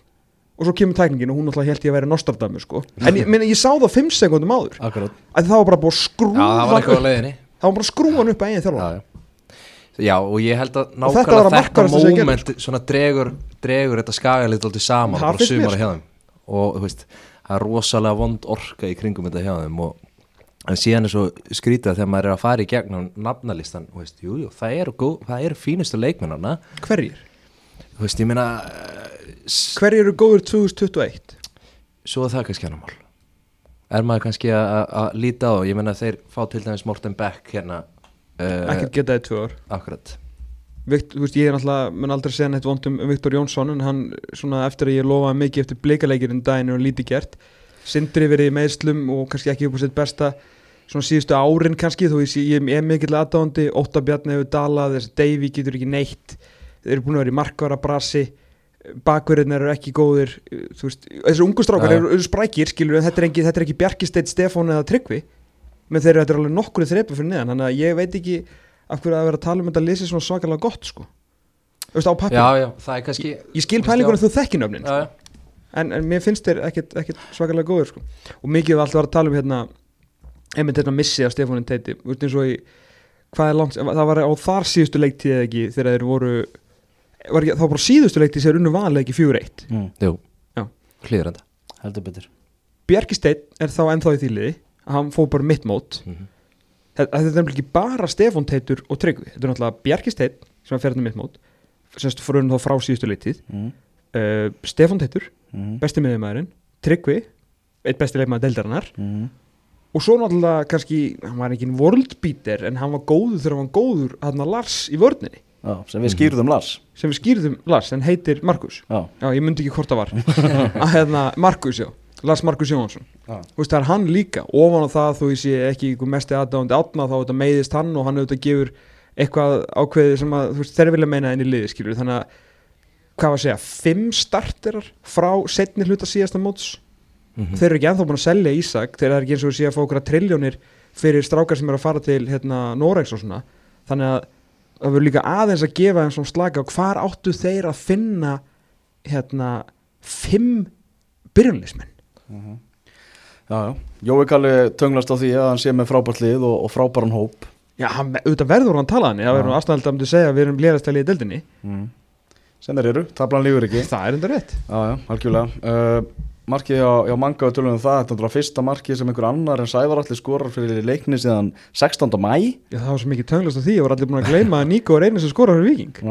og svo kemur tækningin og hún náttúrulega held ég að vera Nostradamus sko. en ég, minna, ég sá það 5 sekundum áður. Akkurat. Að það var bara búið að skrúfa Já, það var eitthvað á leiðinni. Það var bara hann upp að eigin þjálfa Já, já. Já, og ég held að þetta var nákvæmlega að þetta, markverðasta sem ég gerði, moment svona dregur, dregur þetta skagalið alltaf saman, Það bara finnst mér, sumara sko. hjá þeim. Og þú veist, það er rosalega vond orka í kringum þetta hjá þeim og en síðan er svo skrítið að þegar maður er að fara í gegnum nafnalistan, þú veist, jú, jú, það eru, góð, það eru fínustu leikmennarna hverjir? þú veist, ég meina eh, hverjir eru góður 2021? svo það kannski hann mál. Er maður kannski að líta á ég meina þeir fá til dæmis Morten Beck hérna uh, ekkert getaði tvö ár. akkurat. Vikt, veist, ég er náttúrulega, mun aldrei segja neitt vond um Viktor Jónsson en hann, svona eftir að ég lofaði mikið eftir bleikaleikirinn daginn og lítið gert. Sindri verið meðslum og kannski ekki upp á sitt besta svona síðustu árin kannski þó ég, sé- ég er mikill aðdáðandi Ótta Bjarni hefur dalað, þessi Davy getur ekki neitt. Þeir eru búin að vera í markvara brasi bakverðin eru ekki góðir þú veist, þessi ungu strákar eru, sprækir skilur, þetta er ekki, ekki Bjarkisteit, Stefán eða Tryggvi. Menn þeir eru þetta er alveg nokkur þrepa fyrir neðan, þannig að ég veit ekki af hverju að vera að tala um þetta að lýsi svona svakalega gott sko. Þú veist, á pappir, já, já, það er kannski ég skil pælingunum þú þekki nöfnin já, sko. en, en mér finnst þeir ekkit, ekkit svakalega góður sko. og mikið við alltaf var að tala um hérna einmitt þetta missi af Stefánin Teiti. Þú veist eins og í hvað er langt, það var á þar síðustu leiktíð eða ekki þegar þeir voru var ekki, þá bara síðustu leiktíð sem er unnu vanleiki 4-1 mm, jú, enda Heldur betur. Bjarki Steinn er þá ennþá í þýliði hann fóð bara mitt mót. Mhm. þetta þetta er nefnilega ekki bara Stefán Teitur og Tryggvi þetta er náttúrulega Bjarki Steinn sem er ferðin mitt mót semst fyrir þá frá síðustu leiktíð. Mm, uh, Stefán Teitur, mm, besti miðumæðurinn Tryggvi, eitt besti leikmaður deildarinnar. Mm. og svo náttúrulega kannski, hann var ekki world beater en hann var góður þegar hann var góður hann Lars í vörninni Já, sem við skýrðum Lars. Sem við skýrðum Lars, en heitir Markus. Já, já, ég myndi ekki hvort það var. Að hérna, Markus, já, Lars Markus Jóhansson Já. þú veist, það er hann líka. Ofan á það þó ég sé ekki mesti aðdáðandi átna þá þetta meiðist hann og hann auðvitað gefur eitthvað ákveðið sem að þú veist, þeir vilja meina inn í liði, skilur þannig að, hvað var að segja, fimm starterar frá setni hluta síðasta móts? Mhm. þeir eru ekki ennþá búin að selja Ísak þegar það er ekki eins og sé að fá okkur að triljónir fyrir strákar sem eru að fara til hérna, Noregs og svona. Þannig að það verður líka aðeins að gefa þeim svona slaka og hvar áttu þeir að finna hérna fimm byrjunleismenn já, já. Jói Kalli tönglast á því að hann sé með frábært lið og, og frábæran hóp. Já, hann, auðvitað verður hann talaðan það verður nú aðstæðald að segja að við erum lérastæli í deildinni. Mm. þeir eru, tablan lífur ekki. Það er enda rétt. Já, já, algjörlega. Uh, Markið hjá, hjá manga við tölum um það Þetta er náttúrulega fyrsta markið sem einhver annar en Sævar allir skorar fyrir leikni síðan 16. mæ Já, það var svo mikið tönglast á því og var allir búin að gleyma að Níko er einu sem skorar fyrir Viking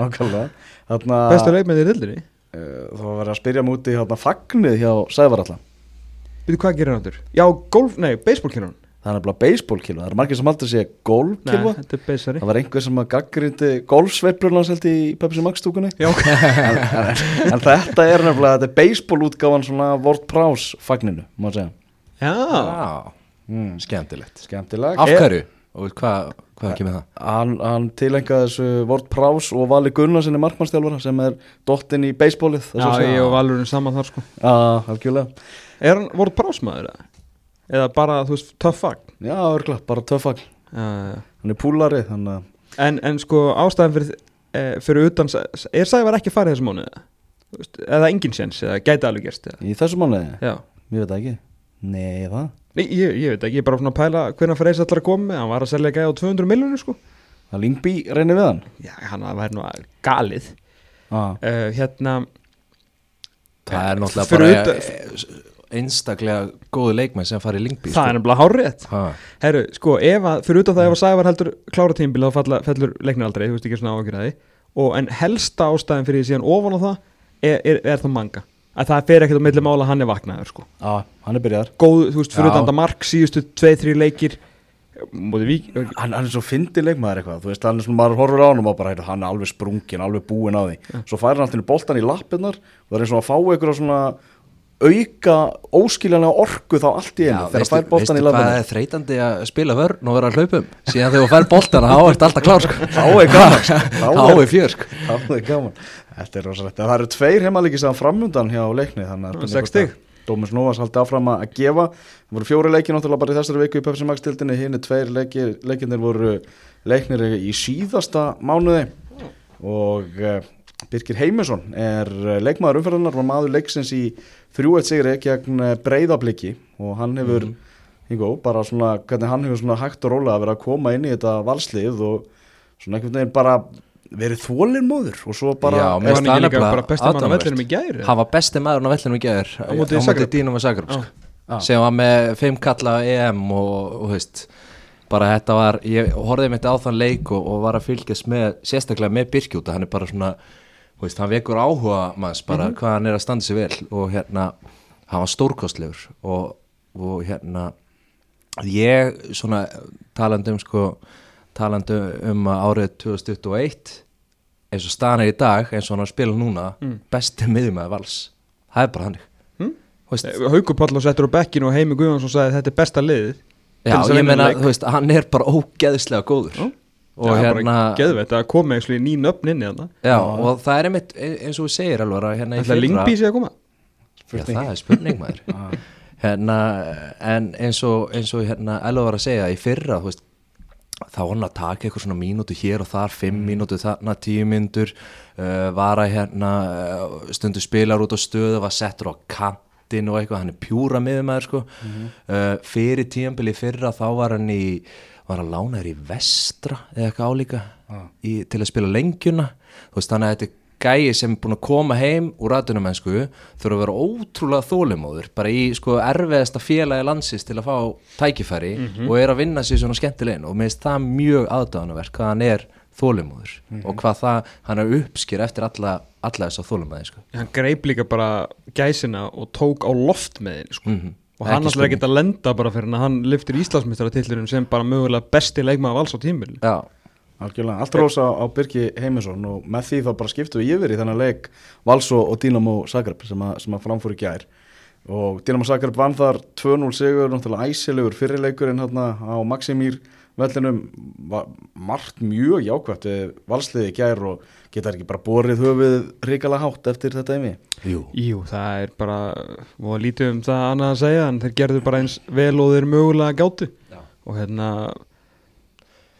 Þarna bestu leikmennir í deildinni. Uh, Það var að spyrja múti fagnið hjá Sævar allar Veitu hvað gerir hann aftur? Já, golf, nei, baseball kynur hann Það er nefnilega baseballkilva Það er margir sem aldrei sé Nei, golfkilva er Það var einhver sem að gaggrindi golfsveiflur hans held í Pepsi Max stúkunni. En, en, en þetta er nefnilega Þetta er baseball útgáfan svona Word Prowse fagninu Má segja. Já, mm. skemmtilegt. Skemmtileg. Af Er- hverju? Og hvað, hvað kemur það? hann, hann tilengaði þessu Vort Prás og Vali Gunnarsinni markmannstjálfara sem er dottinn í beisbólið Já, ég og Valurinn saman þar sko. Já, algjörlega. Er hann voruð brásmaður eða? Eða bara, þú veist, töff fagn Já, örgla, bara já Hann er púlari, þannig að En, en sko ástæðan fyrir, e, fyrir utan Er Sævar ekki farið þessu mánuði? Þú veist, Eða engin séns, eða gæti alveg gerst eða? í þessu mánuði, Já. Ég veit ekki. Nei, það Nei, ég, ég veit ekki, ég er bara svona að pæla hvernig Freyrs ætlar að koma með, hann var að selja gæði á 200 miljonir sko. Það Lingby reynir við hann? Já, hann væri nú galið. Ah. uh, Hérna, Það er náttúrulega bara utan- eh, einstaklega góðu leikmenn sem fari í Lingby það er nefnilega hárrétt. Ha, Herru, sko, ef að, fyrir utan það ef að Sævar heldur klára tímbil þá falla, fellur leiknir aldrei, þú veist ekki svona ágjur að því. Og en helsta ástæðin fyrir því síðan ofan á það er, er, er það manga. Að það fer ekkert á milli mála að hann er vaknaður sko. ah, Hann er byrjar góð, þú veist, fyrir Já. utan það mark síðustu 2-3 leikir vík hann, hann er svo fyndi leikmaður eitthvað Þú veist, hann er svona, maður horfur á hann og maður bara heyrðu, Hann er alveg sprungin, alveg búinn á því. Svo fær hann alltaf boltan í lappirnar Og það er eins og að fá einhverja svona auka óskiljanlega orku þá allt í einu þegar veistu, fær veistu í hvað lappirnar er þreytandi að spila vörn og vera að hlaupum síðan þegar fær boltana þá ert alltaf klár sko. Þá er gaman sko. þá er fjör sko. Það er gaman Þetta er rosalegt Það eru tveir heimalíki sem framundan hjá leikni Þannig að Já, spurning sex hvort að stig. Dómus Nóas haldi áfram að gefa Það voru fjóri leiki náttúrulega bara í þessari viku í Pepsi Max tildinni Hinn er tveir leiki Leikinir voru leiknir í síðasta mánuði Og uh, Birkir Heimisson er uh, leikmaður umferðarnar Var maður leiksins í 3-1 sigri gegn uh, breyðabliki Og hann hefur mm. Hingó, bara svona, hvernig hann hefur svona hægt og rólega að vera að koma inn í þetta valslið og svona einhvern veginn bara verið þólinmóður og svo bara Já, mér hann það líka bara besti mann á vellinum í gæri hann var besti maðurinn á vellinu í gæður Á móti Zagreb. Dínum sko. Já. sem var með fimm kalla á EM og, og veist bara þetta var, ég horfði mitt á þann leik og, og var að fylgjast með, sérstaklega með Birkjúta, hann er bara svona veist, hann vekur áhuga manns bara hvað hann er að standa sér vel og hérna hann var stórkostlegur og, og hérna ég svona talandi um sko talandi um að árið 2021 eins og staðan er í dag eins og hann spila núna besti miðjumæði vals. Það er bara hannig Mm. Haukur Páll og settur á bekkinu og Heimi Guðjónsson sagði þetta er besta liðið. Já, ég veist, hann er bara ógeðislega góður. Já. Og Já, hérna bara geðveitt að koma eitthvað ný nöfn inn í þarna. Já, og það er einmitt e- eins og við segir alveg að hérna í Ætla Lingby sé að koma? Já, það er spurning maður. Hérna, en eins og, eins og hérna, Elva var að segja í fyrra, þú veist þá var hann að taka eitthvað svona mínútu hér og þar fimm mínútu þarna, tíu mínútur uh, var að hérna uh, stundu spilar út á stöðu, var settur á kantinn og eitthvað, hann er pjúra miðumæður sko, uh, fyrir tíambili fyrra þá var hann í var að lána þér í vestra eða eitthvað álíka í, til að spila lengjuna veist þannig að þetta er gæi sem er búin að koma heim úr aðdunamennsku þurfa að vera ótrúlega þólimóður bara í sko erfiðasta félagi landsins til að fá tækifæri og er að vinna sér svona skemmtilegin og mér finnst það mjög aðdáðanverk hvað hann er þólimóður og hvað það, hann er uppskýr eftir alla, alla þessa þólimæði sko. hann greip líka bara gæsina og tók á loft með henni sko. Mhm. Og hann alltaf ekki að lenda bara fyrir hann hann lyftir Íslandsmyndstaratitlurinn sem bara mögulega besti leikmaður vals á tímil Já, Algjörlega, allt rosa á Birki Heimisson og með því þá bara skiptum við yfir í þennan leik Valsó og Dynamo Zagreb sem að, sem að framfóru gær. Og Dynamo Zagreb vann þar 2-0 sigur, náttúrulega æsilegur fyrirleikurinn hérna á Maximír vellinum var margt mjög jákvæmt við valsliði gær og geta ekki bara borið höfuð ríkala hátt eftir þetta einmi jú. Jú, það er bara og lítið um það annað að segja en þeir gerðu bara eins vel og þeir mögulega gátu. Já. og hérna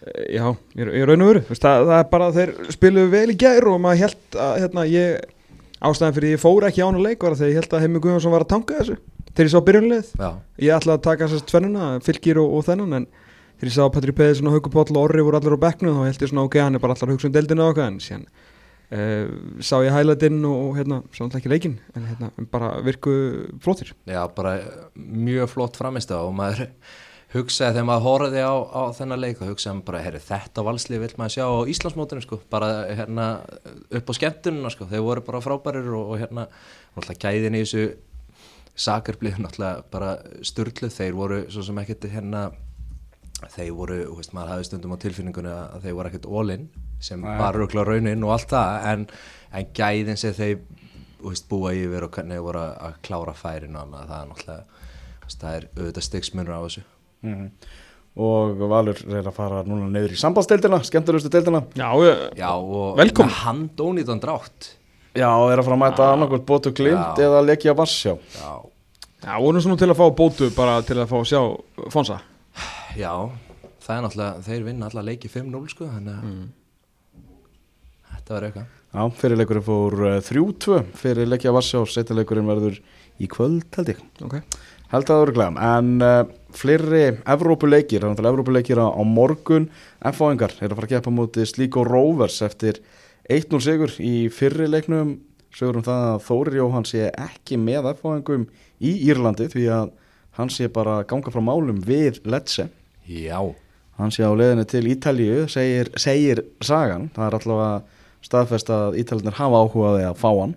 eh, já, ég, ég raun og veru það, það er bara þeir spiluðu vel í gær og maður held að hérna, ég, ástæðan fyrir ég fór ekki ána leik var að þegar ég held að Heimi Guðjónsson var að tanga þessu þegar ég sá byrjunleið Já, ég ætlaði að taka þessast tvennuna, fylgir og, og þennan en þegar ég sá að Patrik Peðisson og Haukur Páll og Orri voru allir á bekknu þá held ég svona ok, hann er bara allar hugsa um deildinu og okkar en síðan uh, sá ég hæladinn og, hérna, náttúrulega ekki leikinn en hérna, bara virku flottir. Já, bara mjög flott framist og maður hugsaði þegar maður horfði á, á þennan leik og hugsaði bara, herri, þetta valslið vil maður sjá á Íslandsmótinu sko, bara hérna upp á skemmtununa sko, þeir voru bara frábærir og, og hérna, náttúrulega gæðin í þessu sakarblið náttúrulega bara sturluð, þeir voru svo sem ekkert hérna þeir voru, veist, maður hafði stundum á tilfinningunni að þeir voru ekkert all-in sem Nei. var röglega raunin og allt það en, en gæðin sem þeir veist, búa yfir og hvernig þeir voru að- að klára færin og annað, það er náttúrulega veist, það er auðvitað stigsmunur á þessu Mhm. og Valur er að fara núna neyður í sambandsdeildina, skemmtilegustu deildina Já, Já, og Velkomin. með handónýtan drátt Já, er að fara að mæta annarkvæmt bótu glimt Já. eða leikja Varsjá Já, já, vonum svona til að fá bótu bara til að fá að sjá Fonsa já Það er náttúrulega, þeir vinna alla leiki 5-0 sko, þannig að Mm. þetta var eitthvað. Já, fyrirleikurinn fór uh, 3-2 fyrir leikja Varsjá, setjarleikurinn verður í kvöld held ég. Ok. Held að það voru glæðum, en uh, fleiri Evrópuleikir, það er náttúrulega Evrópuleikir á, á morgun. F-áingar er að fara að keppa múti Slíko Rovers eftir 1-0 sigur í fyrri leiknum. Sigur um það að Þórir Jóhann sé ekki með F-áingum í Írlandi því að hann sé bara ganga frá málum við Lecce Já, Hann sé á leiðinu til Ítalíu, segir, segir sagan, það er allavega staðfest að Ítalinir hafa áhugaði að fá hann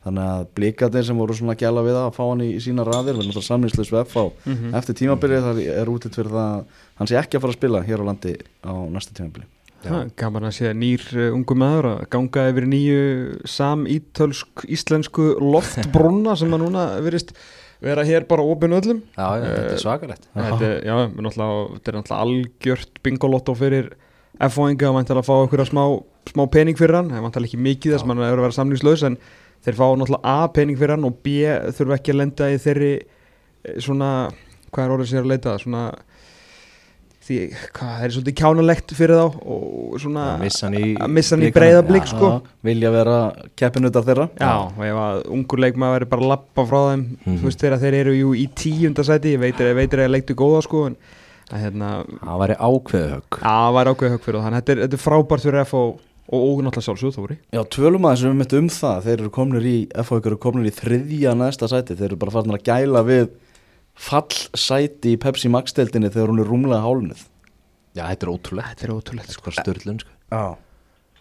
þannig að blikarnir sem voru svona gæla við að fá hann í, í sína raðir verður náttúrulega samlýsleis við FH Mhm. eftir tímabilið þar er útlitt fyrir það að hann sé ekki að fara að spila hér á landi á næsta tímabili Já. Já, gaman að sé nýr uh, ungu maður að ganga yfir nýju samítölsk íslensku loftbrunna sem að núna verist vera hér bara opinu öllum. Já, já þetta Eh, er svakalegt. þetta er, já, þetta er náttúrulega algjört bingolotto fyrir F-fóinga og mæntilega að fá einhverja smá, smá pening fyrir hann, það mæntilega ekki mikið þess að hann er að vera samlýslaus en þeir fá náttúrulega A pening fyrir hann og B þurfa ekki að lenda í þeirri eh, svona, hvað er orðið sér að leita? Svona því, hvað, það er svolítið kjánalegt fyrir þá og svona Að missa hann í blikunum. breiðablík Já. sko vilja vera keppinutar þeirra Já, og ef að ungur leikmaður verður bara lappa frá þeim, Mhm. þú veist þegar þeir eru jú í tíunda sæti, ég veitir, að leiktu góða sko, en að hérna Það væri ákveðu högg það væri ákveðið högg fyrir það, þannig að þetta er, þetta er frábært fyrir FH og, og náttúrulega sjálfsögð Þóri Já, tölum aðeins um þetta um það þeir eru komnir í, FH eru komnir í fallsæti í Pepsi Max-deildinni þegar hún er rúmlega hálnuð Já, þetta er ótrúlegt. Þetta er ótrúlegt sko. Sko störlun sko. Já.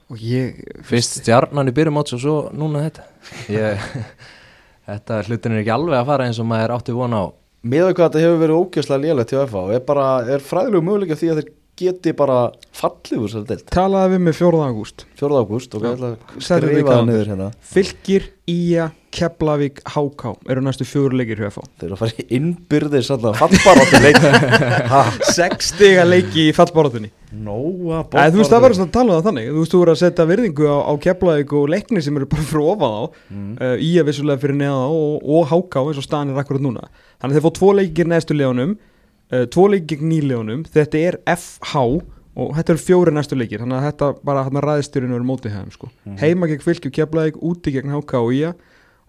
Og ég, Fyrst stjarnan í byrjum áts og svo núna þetta. Ég, Þetta hlutin er ekki alveg að fara eins og maður átti vona á. Hvað þetta hefur verið ógeðslega lélegt hjá FH er, bara, er fræðilegu möguleika því að þeir geti bara fallið úr þessari deild. Talaði við mig 4. ágúst. 4. ágúst og ég ætla að skrifa það niður hérna. Fylgir, Ía, Keflavík, Háká eru næstu fjóru leikir hjá FH Þeir eru að fara í innbyrðis alltaf fallbaráttu leik. Ha, Sex stiga leiki í fallbáratunni Nóa Æ, Þú veist það verður svona að tala um það þannig. Þú veist þú verður að setja virðingu á, á Keflavík og leikni sem eru bara fyrir ofan á Mm. uh, Ía vissulega fyrir neða og, og Háká eins og staðan er akkurat núna. Þannig að þeir fá tvo leikir næstu leonum uh, Tvo leikir nýleonum Þetta er FH og þetta eru fjóri næstu leikir Þannig að þetta bara hérna ræðstyrinu eru mótið hefðum sko. Heima gegn fylgju Keflavík, úti gegn Háká og Ía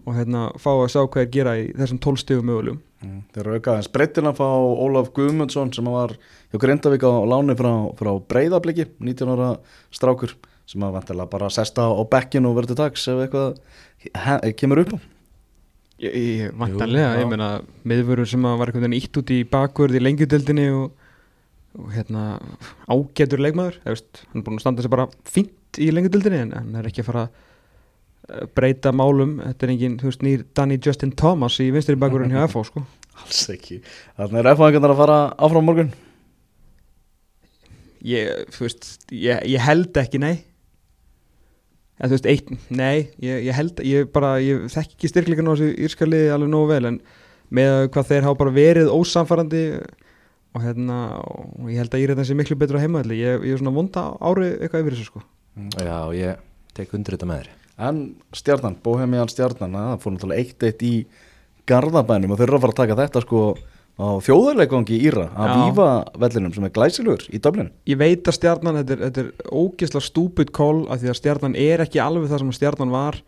og hérna fá að sjá hvað er gera í þessum 12 stegum mögulegum Mm, Þeir eru auka aðeins breytin að fá Ólaf Guðmundsson sem var hjá Grindavík á láni frá, frá Breiðabliki 19 ára strákur sem að vantilega bara sesta á bekkin og verður dags ef eitthvað kemur upp á vantanlega, ég meina miðvörur sem var ítt út í bakvörð í lengjudeldinni og, og hérna ágætur leikmaður, veist, hann er búin að standa sér bara fínt í lengjudeldinni en hann er ekki að fara að breyta málum, þetta er engin, þú veist, nýr Danny Justin Thomas í vinstri bakvörðin hjá FH sko. Alls ekki. Þannig er F-fæðingarnar að fara áfram morgun? Ég, veist, ég, ég held ekki nei en þú veist, eitt, nei ég, ég held, ég bara, ég þekki ekki styrkleikan á þessu írskaliði alveg nógu vel en með hvað þeir hafa bara verið ósamfarandi og hérna og ég held að Írland sé miklu betur á heimaðli ég, ég er svona vonda ári eitthvað yfir þessu sko. Já, ég tek undir þetta með þér. En stjarnan, Bohemian stjarnan það fór náttúrulega eitt eitt í Garðabænum og þeir eru að fara að taka þetta sko á þjóðarleikongi í Íra að Já. vífa vellinum sem er glæsilegur í Dublin ég veit að stjarnan, þetta er, þetta er ógisla stúpid call af því að stjarnan er ekki alveg það sem stjarnan var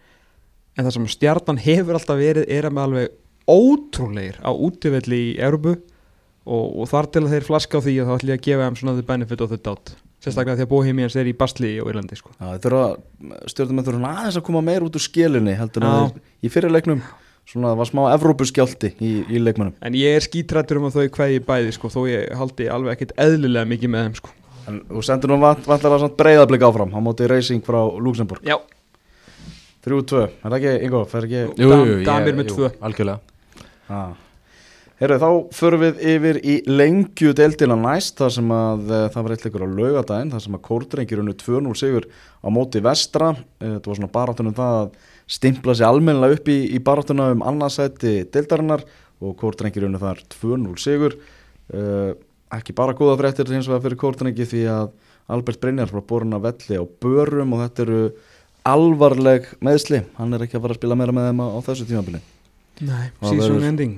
en það sem stjarnan hefur alltaf verið er að með alveg ótrúleir á útivelli í Európu og, og þar til að þeir flaska á því og þá ætlum ég að gefa þeim svona the benefit of the doubt sérstaklega því að Bohemians er í Bastli og Írlandi sko. Þeir þurfa, aðeins að koma meir út úr skilunni heldur en í fyrirleiknum svona það var smá Evrópuskjálti í, í leikmannum en ég er skítrættur um að þau kveði bæði sko, þó ég haldi alveg ekkit eðlilega mikið með þeim sko. en þú sendur nú vant, vantlega samt breyðablik áfram á móti Racing frá Luxemburg Já, 3-2, er það ekki, Ingo, fer ekki Jú, jú, ég- Damir með jú, tvö. Algjörlega ah. Herru, þá förum við yfir í lengju deildina næst þar sem að uh, það var eitthvað á laugadaginn þar sem að kórdrengir unnu 2-0 sigur á móti vestra uh, þetta var svona baráttunum það að stimpla sig almennilega upp í, í baráttuna um annarsætti deildarinnar og kórdrengir unnu þar 2-0 sigur. Uh, ekki bara góða fréttir eins og það fyrir kórtanengi því að Albert Brynjar frá borun að velli á börum og þetta eru alvarleg meðsli, hann er ekki að fara að spila meira með þeim á, á þessu tímabili. Nei, season ending.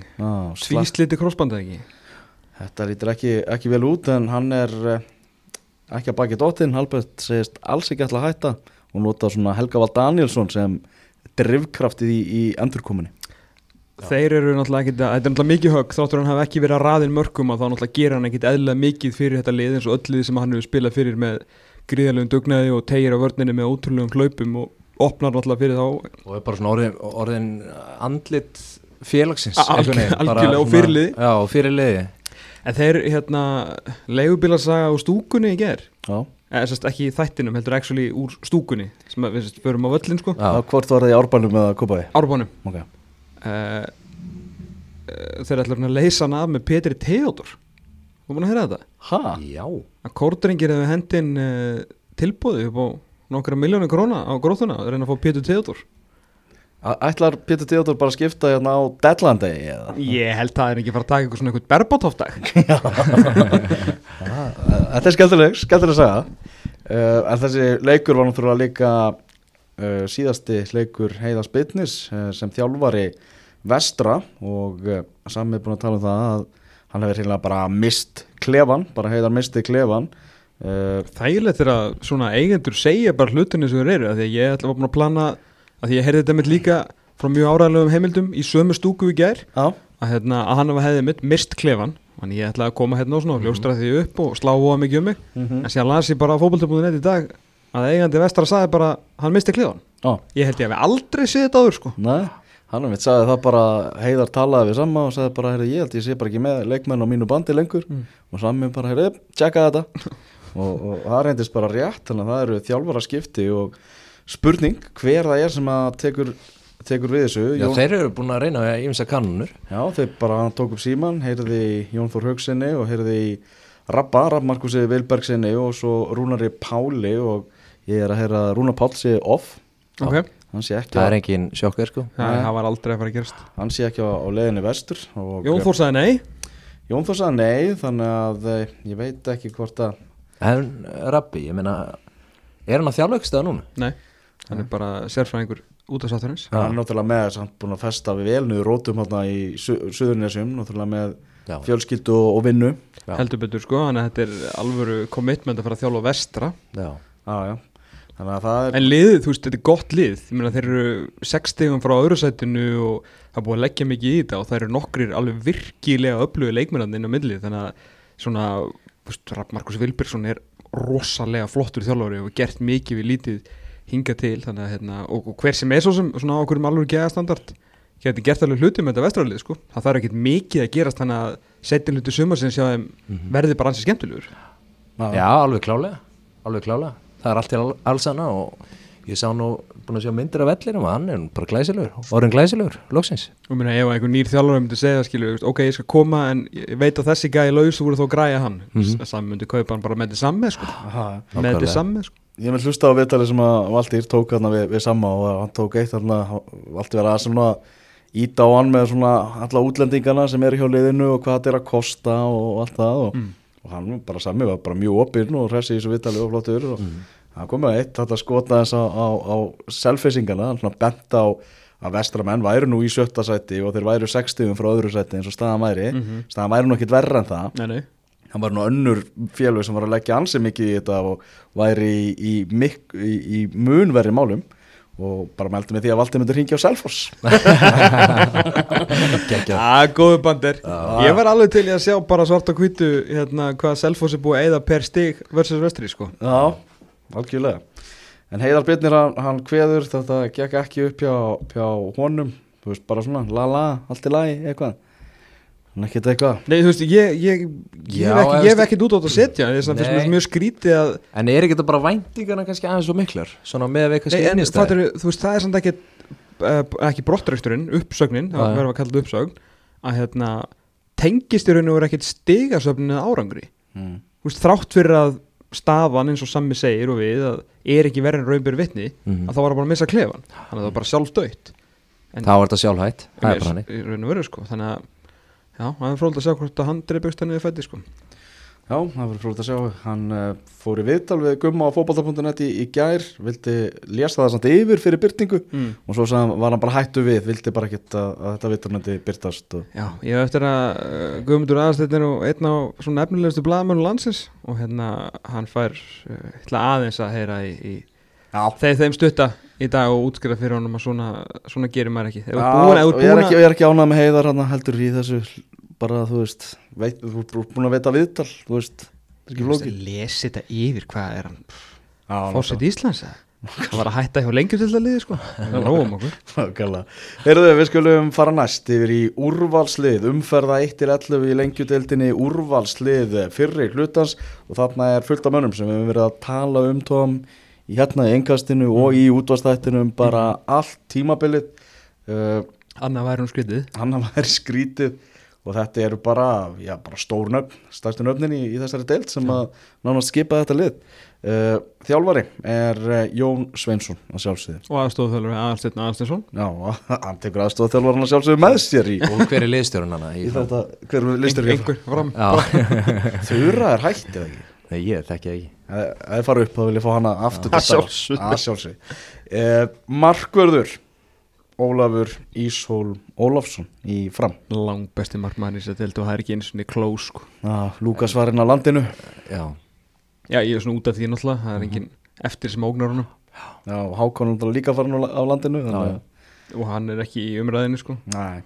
Tvísliti krossbandið ekki? Þetta lítur ekki, ekki vel út en hann er eh, ekki að baki dóttin, Albert segist alls ekki að hætta og nota svona Helga Val Danielsson sem drivkraftið í, í endurkominni Þeir eru náttúrulega ekkit að, þetta er náttúrulega mikið högg. Þáttur hann hafi ekki verið að raðin mörgum að þá náttúrulega gera hann ekkit eðlilega mikið fyrir þetta lið eins og öll lið sem hann hefur spilað fyrir með gríðarlegum dugnaði og tegir á vörninni með ótrúlegum hlaupum og opnar náttúrulega fyrir þá og er bara svona orðin, orðin andlit félagsins algjörlega, og fyrirliði. já, og fyrirliði En þeir hérna leigubílasaga úr stúkunni í ger Já, eða sérst ekki í þættinum heldur actually úr stúkunni sem að við sérst förum á völlin sko. Já, hvort var það í árbænum eða kópaði Árbánum okay. uh, þeir ætla að leysa hann af með Petri Theodor þú búin að heyra þetta? Ha? já. að kórdrengir hefur hendin uh, tilbúði upp á nokkra miljónu króna á gróðuna að reyna að fá Petri Theodor Ætlar Pétur Theodor bara að skipta hérna á Deadlandi eða? ég held að það er ekki fara að taka eitthvað svona eitthvað berbátóftag Þetta er skemmtileg, skemmtileg að segja uh, En þessi leikur var náttúrulega líka uh, síðasti leikur Heiðars Bitnis uh, sem þjálfari vestra og sami er búin að tala um það að hann hefur reynilega bara mist klefan, bara Heiðar misti klefan þægilegt er að svona eigendur segja bara hlutinni sem þeir eru því að ég ætla að plana að því ég heyrði þetta mitt líka frá mjög áræðilegum heimildum í sömu stúku í gær. Já, að, hérna, að hann hefði mitt mist klefan þannig ég ætla að koma hérna og svona og ljóstra því upp og slá á mikið um mig. Mhm. en síðan las ég bara á fótbolta.net í dag að eigandi vestra sagði bara hann misti klefan já, ég held ég að við aldrei séð þetta áður sko. Nei. Hann mitt sagði það bara, Heiðar talaði við Samma og sagði bara, heyrðu, ég held ég sé bara ekki með leikmenn á mínu bandi lengur. Mm. og Sammi bara, heyrðu, tjekka þetta. Og, og það reyndist bara rétt þannig að það eru þjálfara skipti og spurning hver það er sem að tekur, tekur við þessu? Já, þeir eru búin að reyna að ímsa kannunur Já, þeir bara tók upp síman, heyrði í Jón Þór Haugsinni og heyrði í Rabba, Rabb Markusi Vilbergsinni og svo Rúnari Páli og ég er að heyra að Rúnar Pál sé off. Ok, hann sé ekki, það er engin sjokkver sko. Það, Nei. það var aldrei að fara að gerast. Hann sé ekki á, á leiðinni vestur og Jón Þór sagði nei. Jón Þór sagði nei þannig að eh, ég veit ekki hvort að en Rabbi, ég meina er hann að þjálfa ykkur stað núna? nei, hann er bara sérfræðingur út af sátturins hann er náttúrulega með þess að hann búin að festa við vel niður rótum hérna í Su Suðurnesjum náttúrulega með já, fjölskyldu og, og vinnu. Já. heldur betur sko, þannig að þetta er alvöru commitment að fara að þjálfa vestra. Já, Já, já, þannig að það er en liðið, þú veist, þetta er gott lið. Meina þeir eru sex stegum frá öðru sætinu og það er búið að leggja mikið í þetta og það eru nokkrir alveg virkilega öflugi leikmennandi inn á milli þannig að svona, þú veist, Markus Vilbergsson er rosalega flottur þjálfari og gert mikið við lítið hinga til þannig að hérna, og, og hver sem er svo sem svona á okkur um alveg geðastandard geti gert alveg hluti með þetta vestralið sko það þarf ekkert mikið að gerast þannig að setja hluti sumarsins hjá þeim verði bara ansi skemmtilegur já, alveg klálega alveg klálega, það er allt til all- alls hana og ég sá nú búin að sjá myndir af vellinum og hann er bara glæsilegur orðin glæsilegur, loksins og minna ef einhver nýr þjálfari myndi segja skilu, ok, ég skal koma en ég veit að þessi gæði laus þú voru þó að græja hann mm. -hmm. sami myndi kaupa hann bara með þetta samme sko. Með Nákvæmlega. samme sko. Ég með hlusta á viðtalið sem að Valtýr tók hérna við, við Samma og hann tók eitt hérna, Valtýr var að svona íta á hann með svona alla útlendingana sem eru hjá liðinu og hvað þetta er að kosta og, allt það og, Mm. og hann bara Sammi var bara mjög opinn og hressi í þessu viðtalið og flottur og hann kom með eitt þetta skota þess á, á, á selfacingana, hann svona bent á að vestramenn væru nú í sjötta sæti og þeir væru 60 frá öðru sæti eins og staðan væri Mhm. staðan væri nú ekkit verra en það nei, nei. Hann var nú önnur félög sem var að leggja ansi mikið í þetta og væri í, í, í, í munverri málum og bara meldi mig því að Valdi myndir hringja á Selfoss. Gekkja. að góðu bandir ég var alveg til að sjá bara svart og hvítu hérna, hvað Selfoss er búið að eyða per stig versus vestri sko. Já, algjörlega. En Heiðar Byrnir, hann, hann kveður þetta gekk ekki upp hjá, hjá honum. Þú veist, bara svona, la la, allt í lagi eitthvað hann ekkert eitthvað. Nei, þú veist, ég, ég, ég, Já, ekki, ég hef ekkert út á þetta að setja þess að finnst mér mjög skrítið að en er ekki þetta bara væntingarna kannski aðeins svo miklar? Svona með að við Nei, kannski en innist fattur, þú veist, það er samt ekki uh, ekki brottræksturinn, uppsögnin það verður að kalla þetta uppsögn að hérna, tengist í raun og verið ekkit stigasöfnin eða árangri. Mm. þú veist, þrátt fyrir að stafan eins og Sammi segir og við að er ekki verið en raunbyrð vitni Mhm. að þá var það bara að missa klefan. Þannig að það var bara sjálf dött þá er þetta sjálfhætt, það er bara hannig í raun og verið sko. Þannig að já, það er fróld að sjá hvort að hann dreipugst hann niður fætti sko. Já, það verður frólægt að sjá, hann uh, fór í viðtal við gumma á fótbolta.net í, í gær, vildi lesa það samt yfir fyrir byrtingu mm. og svo sagði, var hann bara hættu við, vildi bara ekkert að, að þetta viðtal myndi byrtast og Já, ég hef eftir að uh, Guðmundur aðasteytin og einn á svona efnilegustu blaðmönu landsins og hérna hann fær uh, aðeins að heyra í, í Já, þeir þeim stutta í dag og útskrifa fyrir honum að svona, svona gerir maður ekki. Ert búin, og ég er ekki, að ég er ekki ánað með heiðar hann heldur í þessu bara þú veist, veit, þú ert búin að veita viðtal þú veist, það er ekki flókið. lesi þetta yfir, hvað er hann? Fórsett Íslands eða? Það var að hætta hjá lengjur til það liði sko. Það er róum okkur. Heyrðu, við skulum fara næst yfir í úrvalslið, umferða 1-11 í lengjudeildinni, úrvalslið fyrri hlutans. Og þarna er fullt af mönnum sem við höfum verið að tala um tóum í hérna í engastinu og í útvastættinum bara allt tímabilið. Uh, Anna væri hún skritið hann hafa verið skrítið og þetta eru bara, já, bara stór nöfn, stærstu nöfnin í, í þessari deild sem að nánast skipa þetta lið. Uh, þjálfari er uh, Jón Sveinsson að sjálfsögðu. Og aðstofþjálfur Aðalsteinn Aðalsteinsson. Já, hann tekur aðstofþjálfar hann að sjálfsögðu með sér í, og hver er liðstjórun þetta, hver fram. Já, Þura er hættið ekki? Nei, ég þekki ekki Ef þið fara upp þá vil ég fá hana aftur til Að starfa. sjálfsögðu. Að sjálfsögðu. Eh, Markvörður Ólafur Íshól Ólafsson í fram. Lang besti markmann í þess að deild og það er ekki eins og niður klós sko. Ah, Lúkas var inn á landinu. Já, Já, ég er svona út af því náttúrulega Það er engin eftir sem ógnar honum. Já, Hákon er líka farin á landinu þannig, að- Og hann er ekki í umræðinu sko. Nei,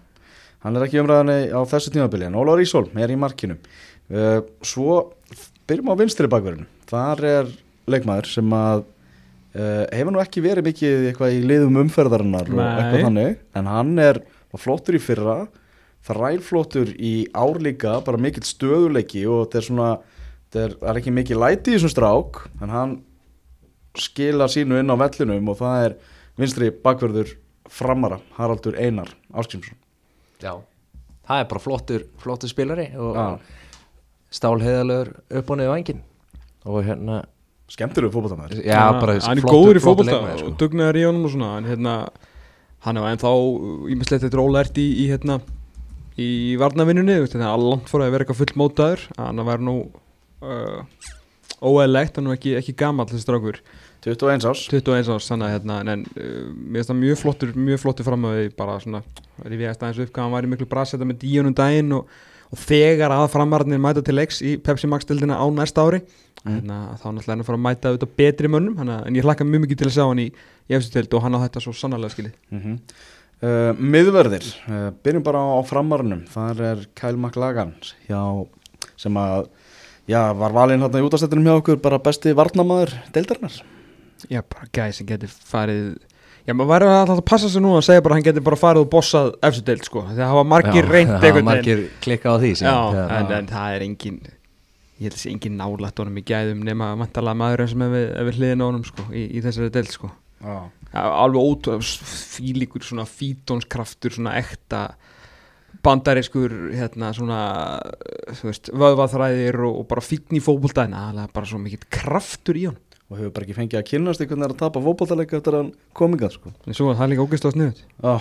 hann er ekki í umræðinni á þessu tímabili en Ólafur Ísól er í markinu Svo byrjum á vinstri bakverðinu Þar er leikmaður sem að uh, hefur nú ekki verið mikið eitthvað í liðum umferðarinnar og Nei. eitthvað þannig en hann er var flottur í fyrra þrælflottur í ár líka bara mikill stöðuleiki og þetta er svona þetta er, það er ekki mikið læti í þessum strák en hann skila sínu inn á vellinum og það er vinstri bakverður framara Haraldur Einar Áskrimsson já Það er bara flottur, flottur spilari og Já. Stálheðalögur upp og niður vangin og hérna skemmtilegu fótboltamæður Já, bara Hann er góður í fótbolta leikmaður, sko. og dugnaður í honum og svona En hérna Hann hefur ennþá Ímislegt þetta rólært í, í hérna Í varnavinnunni Þannig að langt fór að vera eitthvað full mótaður. Hann var nú uh, Óæðilegt, hann var ekki, ekki gamall þessi strákur. 21 árs. 21 árs, þannig að hérna, en uh, mér finnst það mjög flottur, mjög flottur framöði bara svona, er ég vegast aðeins upp hvað hann var í miklu brasetta með díunum daginn og, og þegar að framarðinir mæta til leiks í Pepsi Max dildina á næsta ári Mm. þá náttúrulega er hann að fara að mæta auðvitað betri mönnum, hana, en ég hlakka mjög mikið til að sjá hann í, dild og hann á þetta svo sannarlega skilið. mm uh, Miðverðir uh, byrjum bara á framarunum þar er Kyle McLagan sem að já, var valinn hérna í útastættinum hjá okkur bara besti varnamaður deildarinnar Já, bara gæði sem getur farið Já, maður væri alltaf að passa sig nú að segja bara að hann getur bara farið og bossað efstu dild, sko, því að það hafa margir Já, reynd það veginn. Margir klikka á því Já, þegar- en, en það er engin ég held að sé engin nálætt honum í gæðum nema vantalega maður sem er við, við hliðin á honum sko, í, í þessari deild sko. Já, alveg ótrú fílíkur svona fítónskraftur svona ekta bandariskur hérna svona þú veist, vöðvaþræðir og, og bara fítn í fótboltæðina það er bara svo mikill kraftur í hann og hefur bara ekki fengið að kynast einhvern veginn að tapa fótboltalega eftir hann komingað sko. svo að það er líka ógæst á sniðut Já,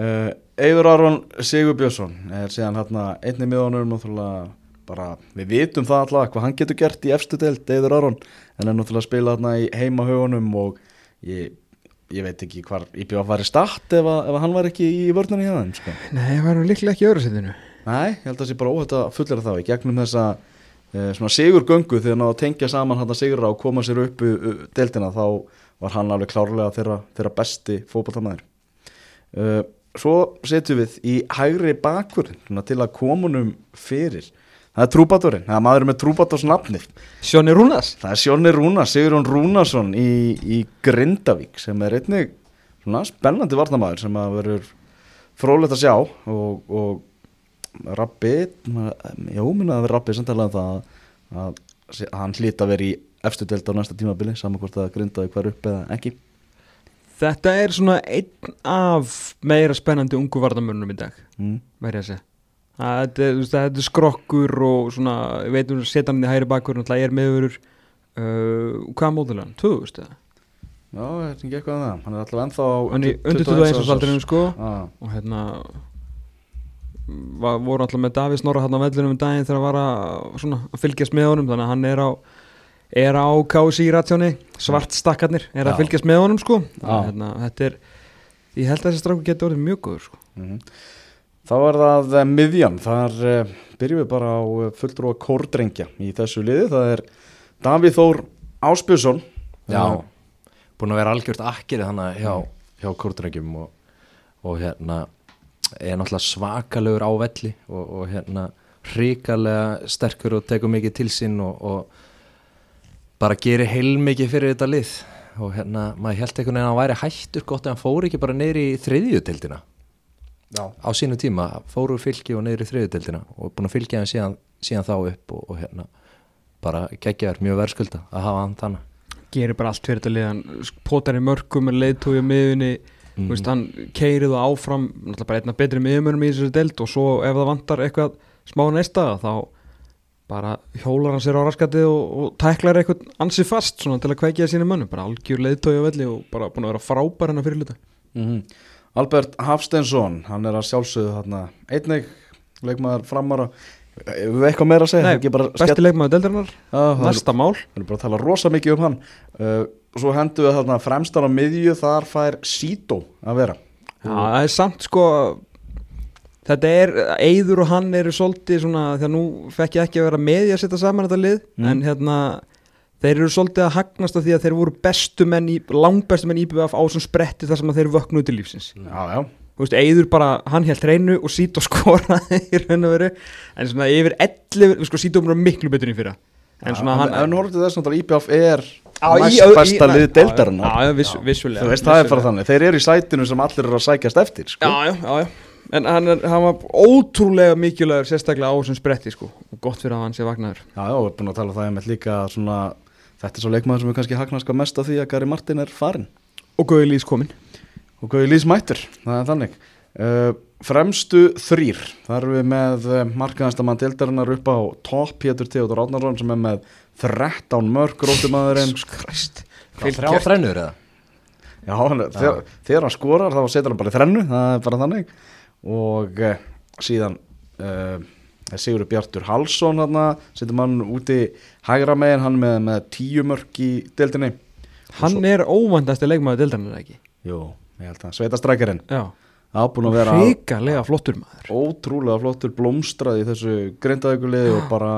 uh, Eiður Aron Sigur Björnsson er síðan hérna einni náttúrulega bara, við vitum það alltaf hvað hann getur gert í efstu deild, Eiður Aron en er náttúrulega að spila hérna í heimahögunum og ég, ég veit ekki hvar IPVF var í start ef, að, ef hann var ekki í hjá þeim sko. Nei, það var líklega ekki í öðru setinu Nei, ég held að það sé bara óhætt að fullera þá í gegnum þessa svona sigurgöngu þegar hann á að tengja saman hann að sigra og koma sér upp uh, deildina þá var hann alveg klárlega þeirra, þeirra besti fótballtamæður uh, Svo setjum við í hægri bakvörðin til að komunum fyrir. Það er trúbatorinn, það er maður með trúbators nafnið Sjóni Rúnas það er Sjónni Rúna, Sigurjón Rúnason í, í Grindavík sem er einnig svona spennandi varnamaður sem að verður frólægt að sjá og, og Rabbi já, minna að vera Rabbi sem talaði um það að, að hann hlýta að vera í efstu deild á næsta tímabili saman hvort að Grindavík var upp eða ekki. Þetta er svona einn af meira spennandi ungu varnamörnum í dag mm. væri að segja. Að þetta, er- þetta er skrokkur og svona, ég veit um setja hann í hægri bakkur náttúrulega er meðurur uh, hvað mótil hann? 2000 eða? Já, þetta er ekki eitthvað um það. Hann er alltaf ennþá hann er 21 undir 21 árs. aldrinum sko. Ah, og hérna var, voru alltaf með Davís Norra hann á vellunum um daginn þegar hann var að, svona, að fylgjast með honum. Þannig að hann er á er á KSI ratsjóni. Svartstakkarnir er að Já. fylgjast með honum sko. Hérna, þetta er ég held að þessi stráku getur orðið mjög góður sko. Mhm. Þá er það eh, miðjan, þar uh, byrjum við bara á uh, fulltrúa kórdrengja í þessu liði, það er Davíð Þór Áspjösson Já, búin að vera algjört akkirið þannig hjá, hjá kórdrengjum og, og hérna er náttúrulega svakalegur á velli og, og hérna hrikalega sterkur og tekur mikið til sín og, og bara gerir heilmikið fyrir þetta lið. Og hérna maður held einhvern veginn að hann væri hættur gott en hann fór ekki bara neyri í þriðjutildina Já. á sínu tíma fór úr fylki og neyri í þriðjutildina og búin að fylgja hann síðan, síðan þá upp og, og hérna bara geggjaður mjög verðskulda að hafa hann þannig gerir bara allt fyrir þetta lið hann potar í mörgum leiðtói á miðunni mm. veist, hann keirið og áfram náttúrulega bara einna betri miðumörnum í þessu deild og svo ef það vantar eitthvað smá næsta þá bara hjólar hann sér á raskatið og, og tæklar eitthvað ansi fast svona til að kveikja sínu mönnum. Bara algjör leiðtói á velli og bara búin að vera frábær hennar fyrir hluta. Mhm. Albert Hafsteinsson, hann er að sjálfsögðu þarna einnig leikmaður framara. Við við eitthvað meira að segja? Nei, besti leikmaður deildarinnar, Já, það er- næsta mál. Við erum bara að tala rosa mikið um hann. Uh, Svo hendum við þarna fremstan á miðju Þar fær Sító að vera. Já, það er samt sko Þetta er, Eyður og hann eru svolítið svona, því að nú fekk ég ekki að vera með í að setja saman þetta lið Mm. en hérna, þeir eru svolítið að hagnast af því að þeir voru bestu menn í, langbestu menn í IBF á sem spretti þar sem að þeir vöknuðu til lífsins. Já, já. Þú veist, Eyður bara, hann held reynu og Sító skoraði í raun og veru en svona yfir 11, sko Sító er miklu betur í fyrra en svona hann En horfðu þess að IBF er Já, í- næst besta í- lið já, deildarinnar. Já, já, viss, vissulega Þú veist, það er bara þannig. Þeir eru í sætinu sem allir eru að sækjast eftir sko. Já, já, já, já. En hann, er, hann var ótrúlega mikilvægur sérstaklega á þessum spretti sko. Og gott fyrir að hann sé vagnaður Já, já, við erum búin að tala um það með líka svona, Þetta er svo leikmaður sem við kannski hagnast hvað mest af því að Gary Martin er farin og Gauði Lís kominn. Og Gauði Lís mættur, það er þannig. Uh, Fremstu þrýr þar erum við með uh, markaðastamann deildarinnar upp á topp Pétur Theodor Átnarsson sem er með 13 mörg grótumæðurinn Þrjá þrennur eða? Já, hann, þegar, þegar hann skorar þá setur hann bara í þrennu, það er bara þannig. Og uh, síðan uh, Sigur Bjartur Halsson hann setur mann úti hægra megin, hann með, með tíu mörg í deildinni. Hann er óvandasti leikmaður deildarinn ekki? Jú, ég held að sveitastrækjarinn Já Það búin að vera Ríkalega flottur maður. ótrúlega flottur blómstrað í þessu grindaðuguliði og bara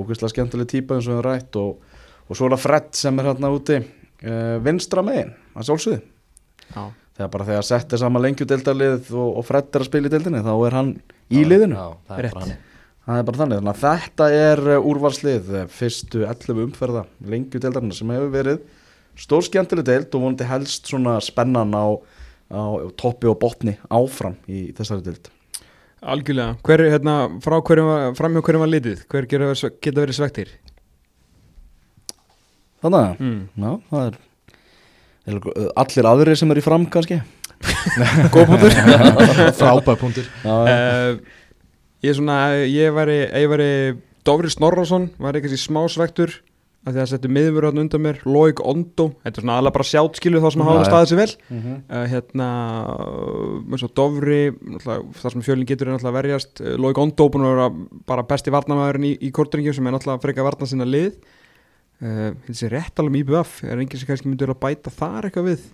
ógeðslega skemmtileg típa eins og höfum rætt og, og svo er það Fred sem er hérna úti uh, vinstra megin, að sjálfsögðu. Já. Þegar bara þegar sett er sama lengjudeildarlið og, og Fred er að spila í deildinni þá er hann í liðinu. Já, það er það er bara þannig, þannig að þetta er uh, úrvarslið uh, fyrstu 11 umferða lengjudeildarinn sem hefur verið stór skemmtileg deild og vonandi helst svona spennan á, á toppi og botni áfram í þessari deild. Algjörlega. Hver, hérna, frá hverjum var, fram hjá hverjum var litið? Hver geta verið, sve- geta verið svektir þannig að mm. Já, það er er allir aðrir sem er í fram kannski. Góð punktur Frábæð punktur uh, Ég er svona Ég væri, ég væri Dofri Snorrason var eitthvað smá svektur af því að settu miður hann undan mér Loik Ondo Þetta er svona alveg bara sjátt skilu þá sem Já, hafa staðið sér vel. Mhm. uh, hérna svo Dofri, náttúrulega, það sem fjölinn getur er náttúrulega að verjast, uh, Loik Ondo búin að vera bara besti varnamæðurinn í, í kortringum sem er náttúrulega frekar varna sinna lið. Uh, þessi rétt alveg með IBF er enginn sem kannski myndir að bæta þar eitthvað við?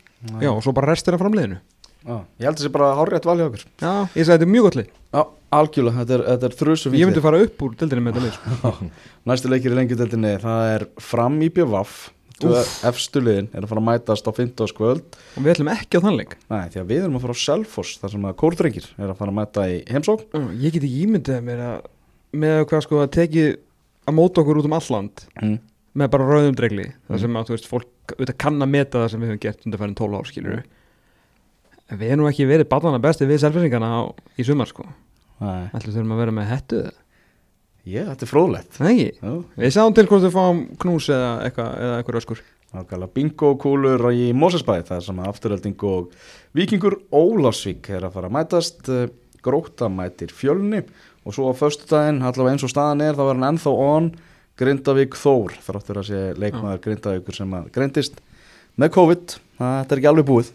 Já, og svo bara restina framliðinu Já, ég held að það sé bara hárrétt valið okkur. Já, ég sagði þetta er mjög gott lið. Já, algjörlega, þetta er, þetta er þrjusu ég myndi fara upp úr dildinni með þetta lið sko. Næstu leikir í lengjudeldinni, það er fram í BVF Efstu liðin er að fara að mætast á 15. kvöld og við ætlum ekki á þannleik. Nei, því að við erum að fara á Selfoss þar sem að kórdrengir er að fara að mæta í heimsók ég get ekki ímyndið mér að með hvað sko að teki að móta okkur út um alland mm. með bara rauðum dregli. Þar sem að þú veist fólk auðvitað kann að meta það sem við höfum gert undir færin 12 ár skilur en við erum ekki verið barnana besti við selfinsingana á, í sumar sko. Ætlum þurfum að vera með eða? ég, þetta er Já, við sáum til hvort við fáum knús eða eitthvað öskur. Bingo kúlur í Mosesbæ það sem að afturölding og vikingur Ólásvík er að fara að mætast. Eh, gróta mætir fjölni og svo á föstudaginn, allavega eins og staðan er þá er hann ennþá on Grindavík Þór þráttur að sé leikmaður Grindavíkur sem að greindist með COVID. Það er ekki alveg búið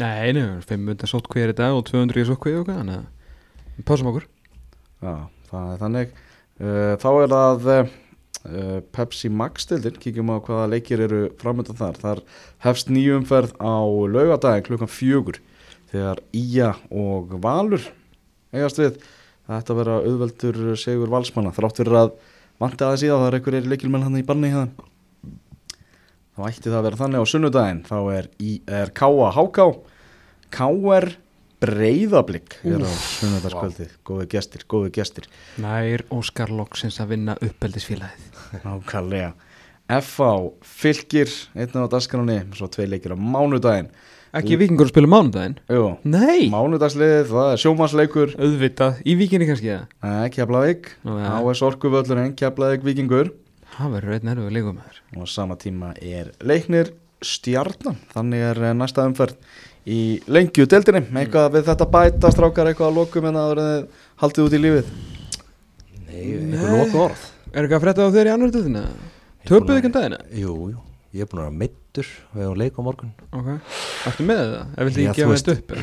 Nei, nei, 500 sótt hver í dag og 200 í sótt hver og hvað þannig að Pásum okkur. Já, það er þannig. Uh, Þá er það uh, Pepsi Max stildin, kíkjum á hvaða leikir eru framöndan þar. Þar hefst nýjumferð á laugadaginn klukkan fjögur Þegar Ía og Valur eigast við. Að vera auðveldur segur valsmanna. Þrátt fyrir að vanti aðeins í það Það er einhverjir leikilmenn hann í banni hérna Þá ætti það að vera þannig á sunnudaginn. Þá er, í, er K.A. K.R. Breiðablík er á sunnudagskvöldið. Góði gestir, góði gestir. Nær Óskar Loksins að vinna uppeldisfélagið. Nákvæmlega. F.A. Fylgir, einn á dasgráni Svo tvei leikir á mánudaginn. Ekki vikingur að spila mánudaginn? Jú, Nei. Mánudagsliðið, það er sjómasleikur Auðvitað, í vikinni kannski eða? Nei, Keflavík. H.S. Orkuvöllurinn, Keflavík Víkingur. Það verður einn erfið leikum með þér og á sama tíma er leiknir stjarnan, þannig er eh, næsta umferð í lengju deildinni. Eitthvað við þetta bæta strákar eitthvað að lokum en að það haldið út í lífið? Nei, einhver loka orð Er eitthvað að frétta á í annar dildina? Töpuðu ekki um dagina? Jú, jú, ég er búin að vera meittur og ég á leik á morgun. Ok. Ertu með það? Ef ekki þú gefa þetta upp?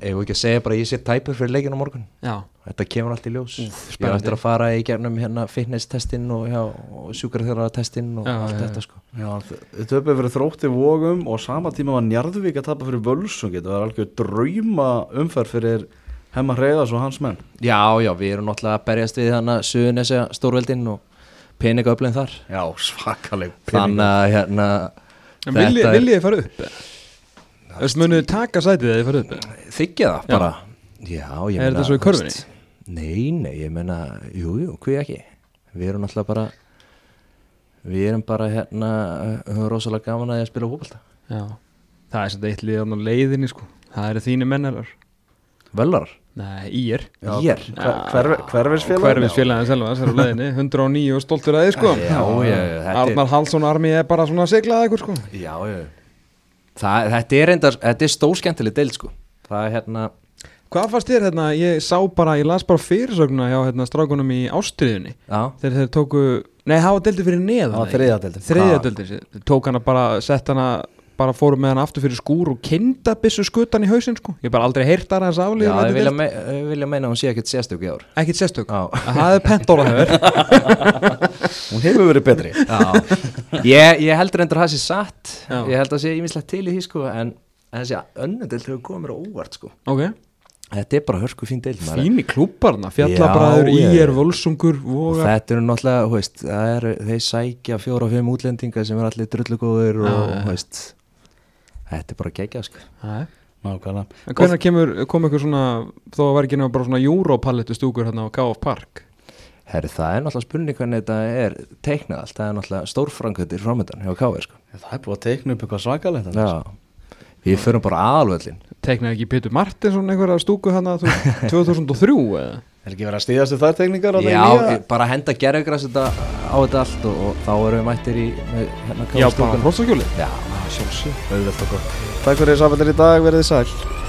Ef við ekki að segja bara að ég sé tæpur fyrir leikin á morgun? Já. Þetta kemur allt í ljós. Ég á spennandi. eftir að fara í gegnum hérna fitness-testin og, já, og sjúkarþjóra-testin og Já, allt já, þetta sko. Já, þau töpuð fyrir þrótti vógum og sama tíma var Njarðvík að tapa fyrir völsungit það var algjör drauma umferð fyrir Hemma Hreiðars og hans menn. Já, já, við erum náttúrulega að berjast við hana Suðunesja stórveldin og peningaöflin þar. Já, svakaleg Þannig að hérna En viljið er- vilji þið fara upp? Þú veist, munuð þið taka sætið eða þið fara upp? þykja það bara. Já, ég Er meina þetta svo í körfunni? Nei, nei, ég meina, jú, jú, hví ekki? Við erum náttúrulega bara Við erum bara hérna höfum rosalega gaman að ég spila fótbolta. Já. Það er svona eitt liðan á leiðinni sko. Það eru þínu mennarar Völar, Nei, í er Ír? Hverfisfélag Hverfisfélagin selva þessar á leiðinni. 109 og stoltur að þið sko. Já, já, þetta er Arnar Hallsson armi er bara svona að segla að ykkur sko. Já, já. Það, þetta er reyndar, þetta er stóskemmtileg deild sko. Það er hérna Hvað fannst þér hérna, ég sá bara, ég las bara fyrirsögna hjá hérna strákunum í ástriðunni Já, þegar þeir tóku, nei fyrir neðan Það var deildin. Þriðja Ha. deldi, þeir tók hana bara, sett hana bara fóru með hana aftur fyrir skúr og kinda byssu skutan í hausinn sko, ég bara aldrei heyrt að hans já aflýður ég vilja, me vilja meina að hún sé ekkert sérstök í ár. Ekkit sérstök, Já, það er pentóla Hún hefur verið betri. Ég, ég heldur endur að það sé satt. Já. Ég held að sé ímislegt til í því sko En, en þessi önnudelt hefur komið mér á óvart sko. Ok, Þetta er bara hörku fín maður. fín í klúparna fjallabræður, Já, í ég- er, völsungur Og þetta eru náttúrulega, þú veist, eru, þeir sækja fjóra og fimm útlendinga sem er allir drullugóður og, þú veist, þetta er bara geggjað, sko. Nei. Nákvæmlega en hvernig kemur, kom eitthvað svona þó að ekki nema bara svona Europallettu stúkur hérna á KF Park Herri, það er náttúrulega spurning hvernig þetta er teiknað allt, það er náttúrulega stórfrangutir framöndan hjá K.V. sko. Það er búið að teikna upp eitthvað svakalegt. Já, við förum bara aðalvöllin. teiknaði ekki Pétur Martinsson einhverja stúku hérna þú- 2003 eða Er ekki verið að stíðast þær tekningar á þeim Já, nýja? bara henda gerðugræs þetta á þetta allt og, og þá erum við mættir í með, hérna Já, bara K.V. hrossakjóli Já, sjálfsög Auðvelt og gott Takk fyrir samfélagir í dag, verið þið sæl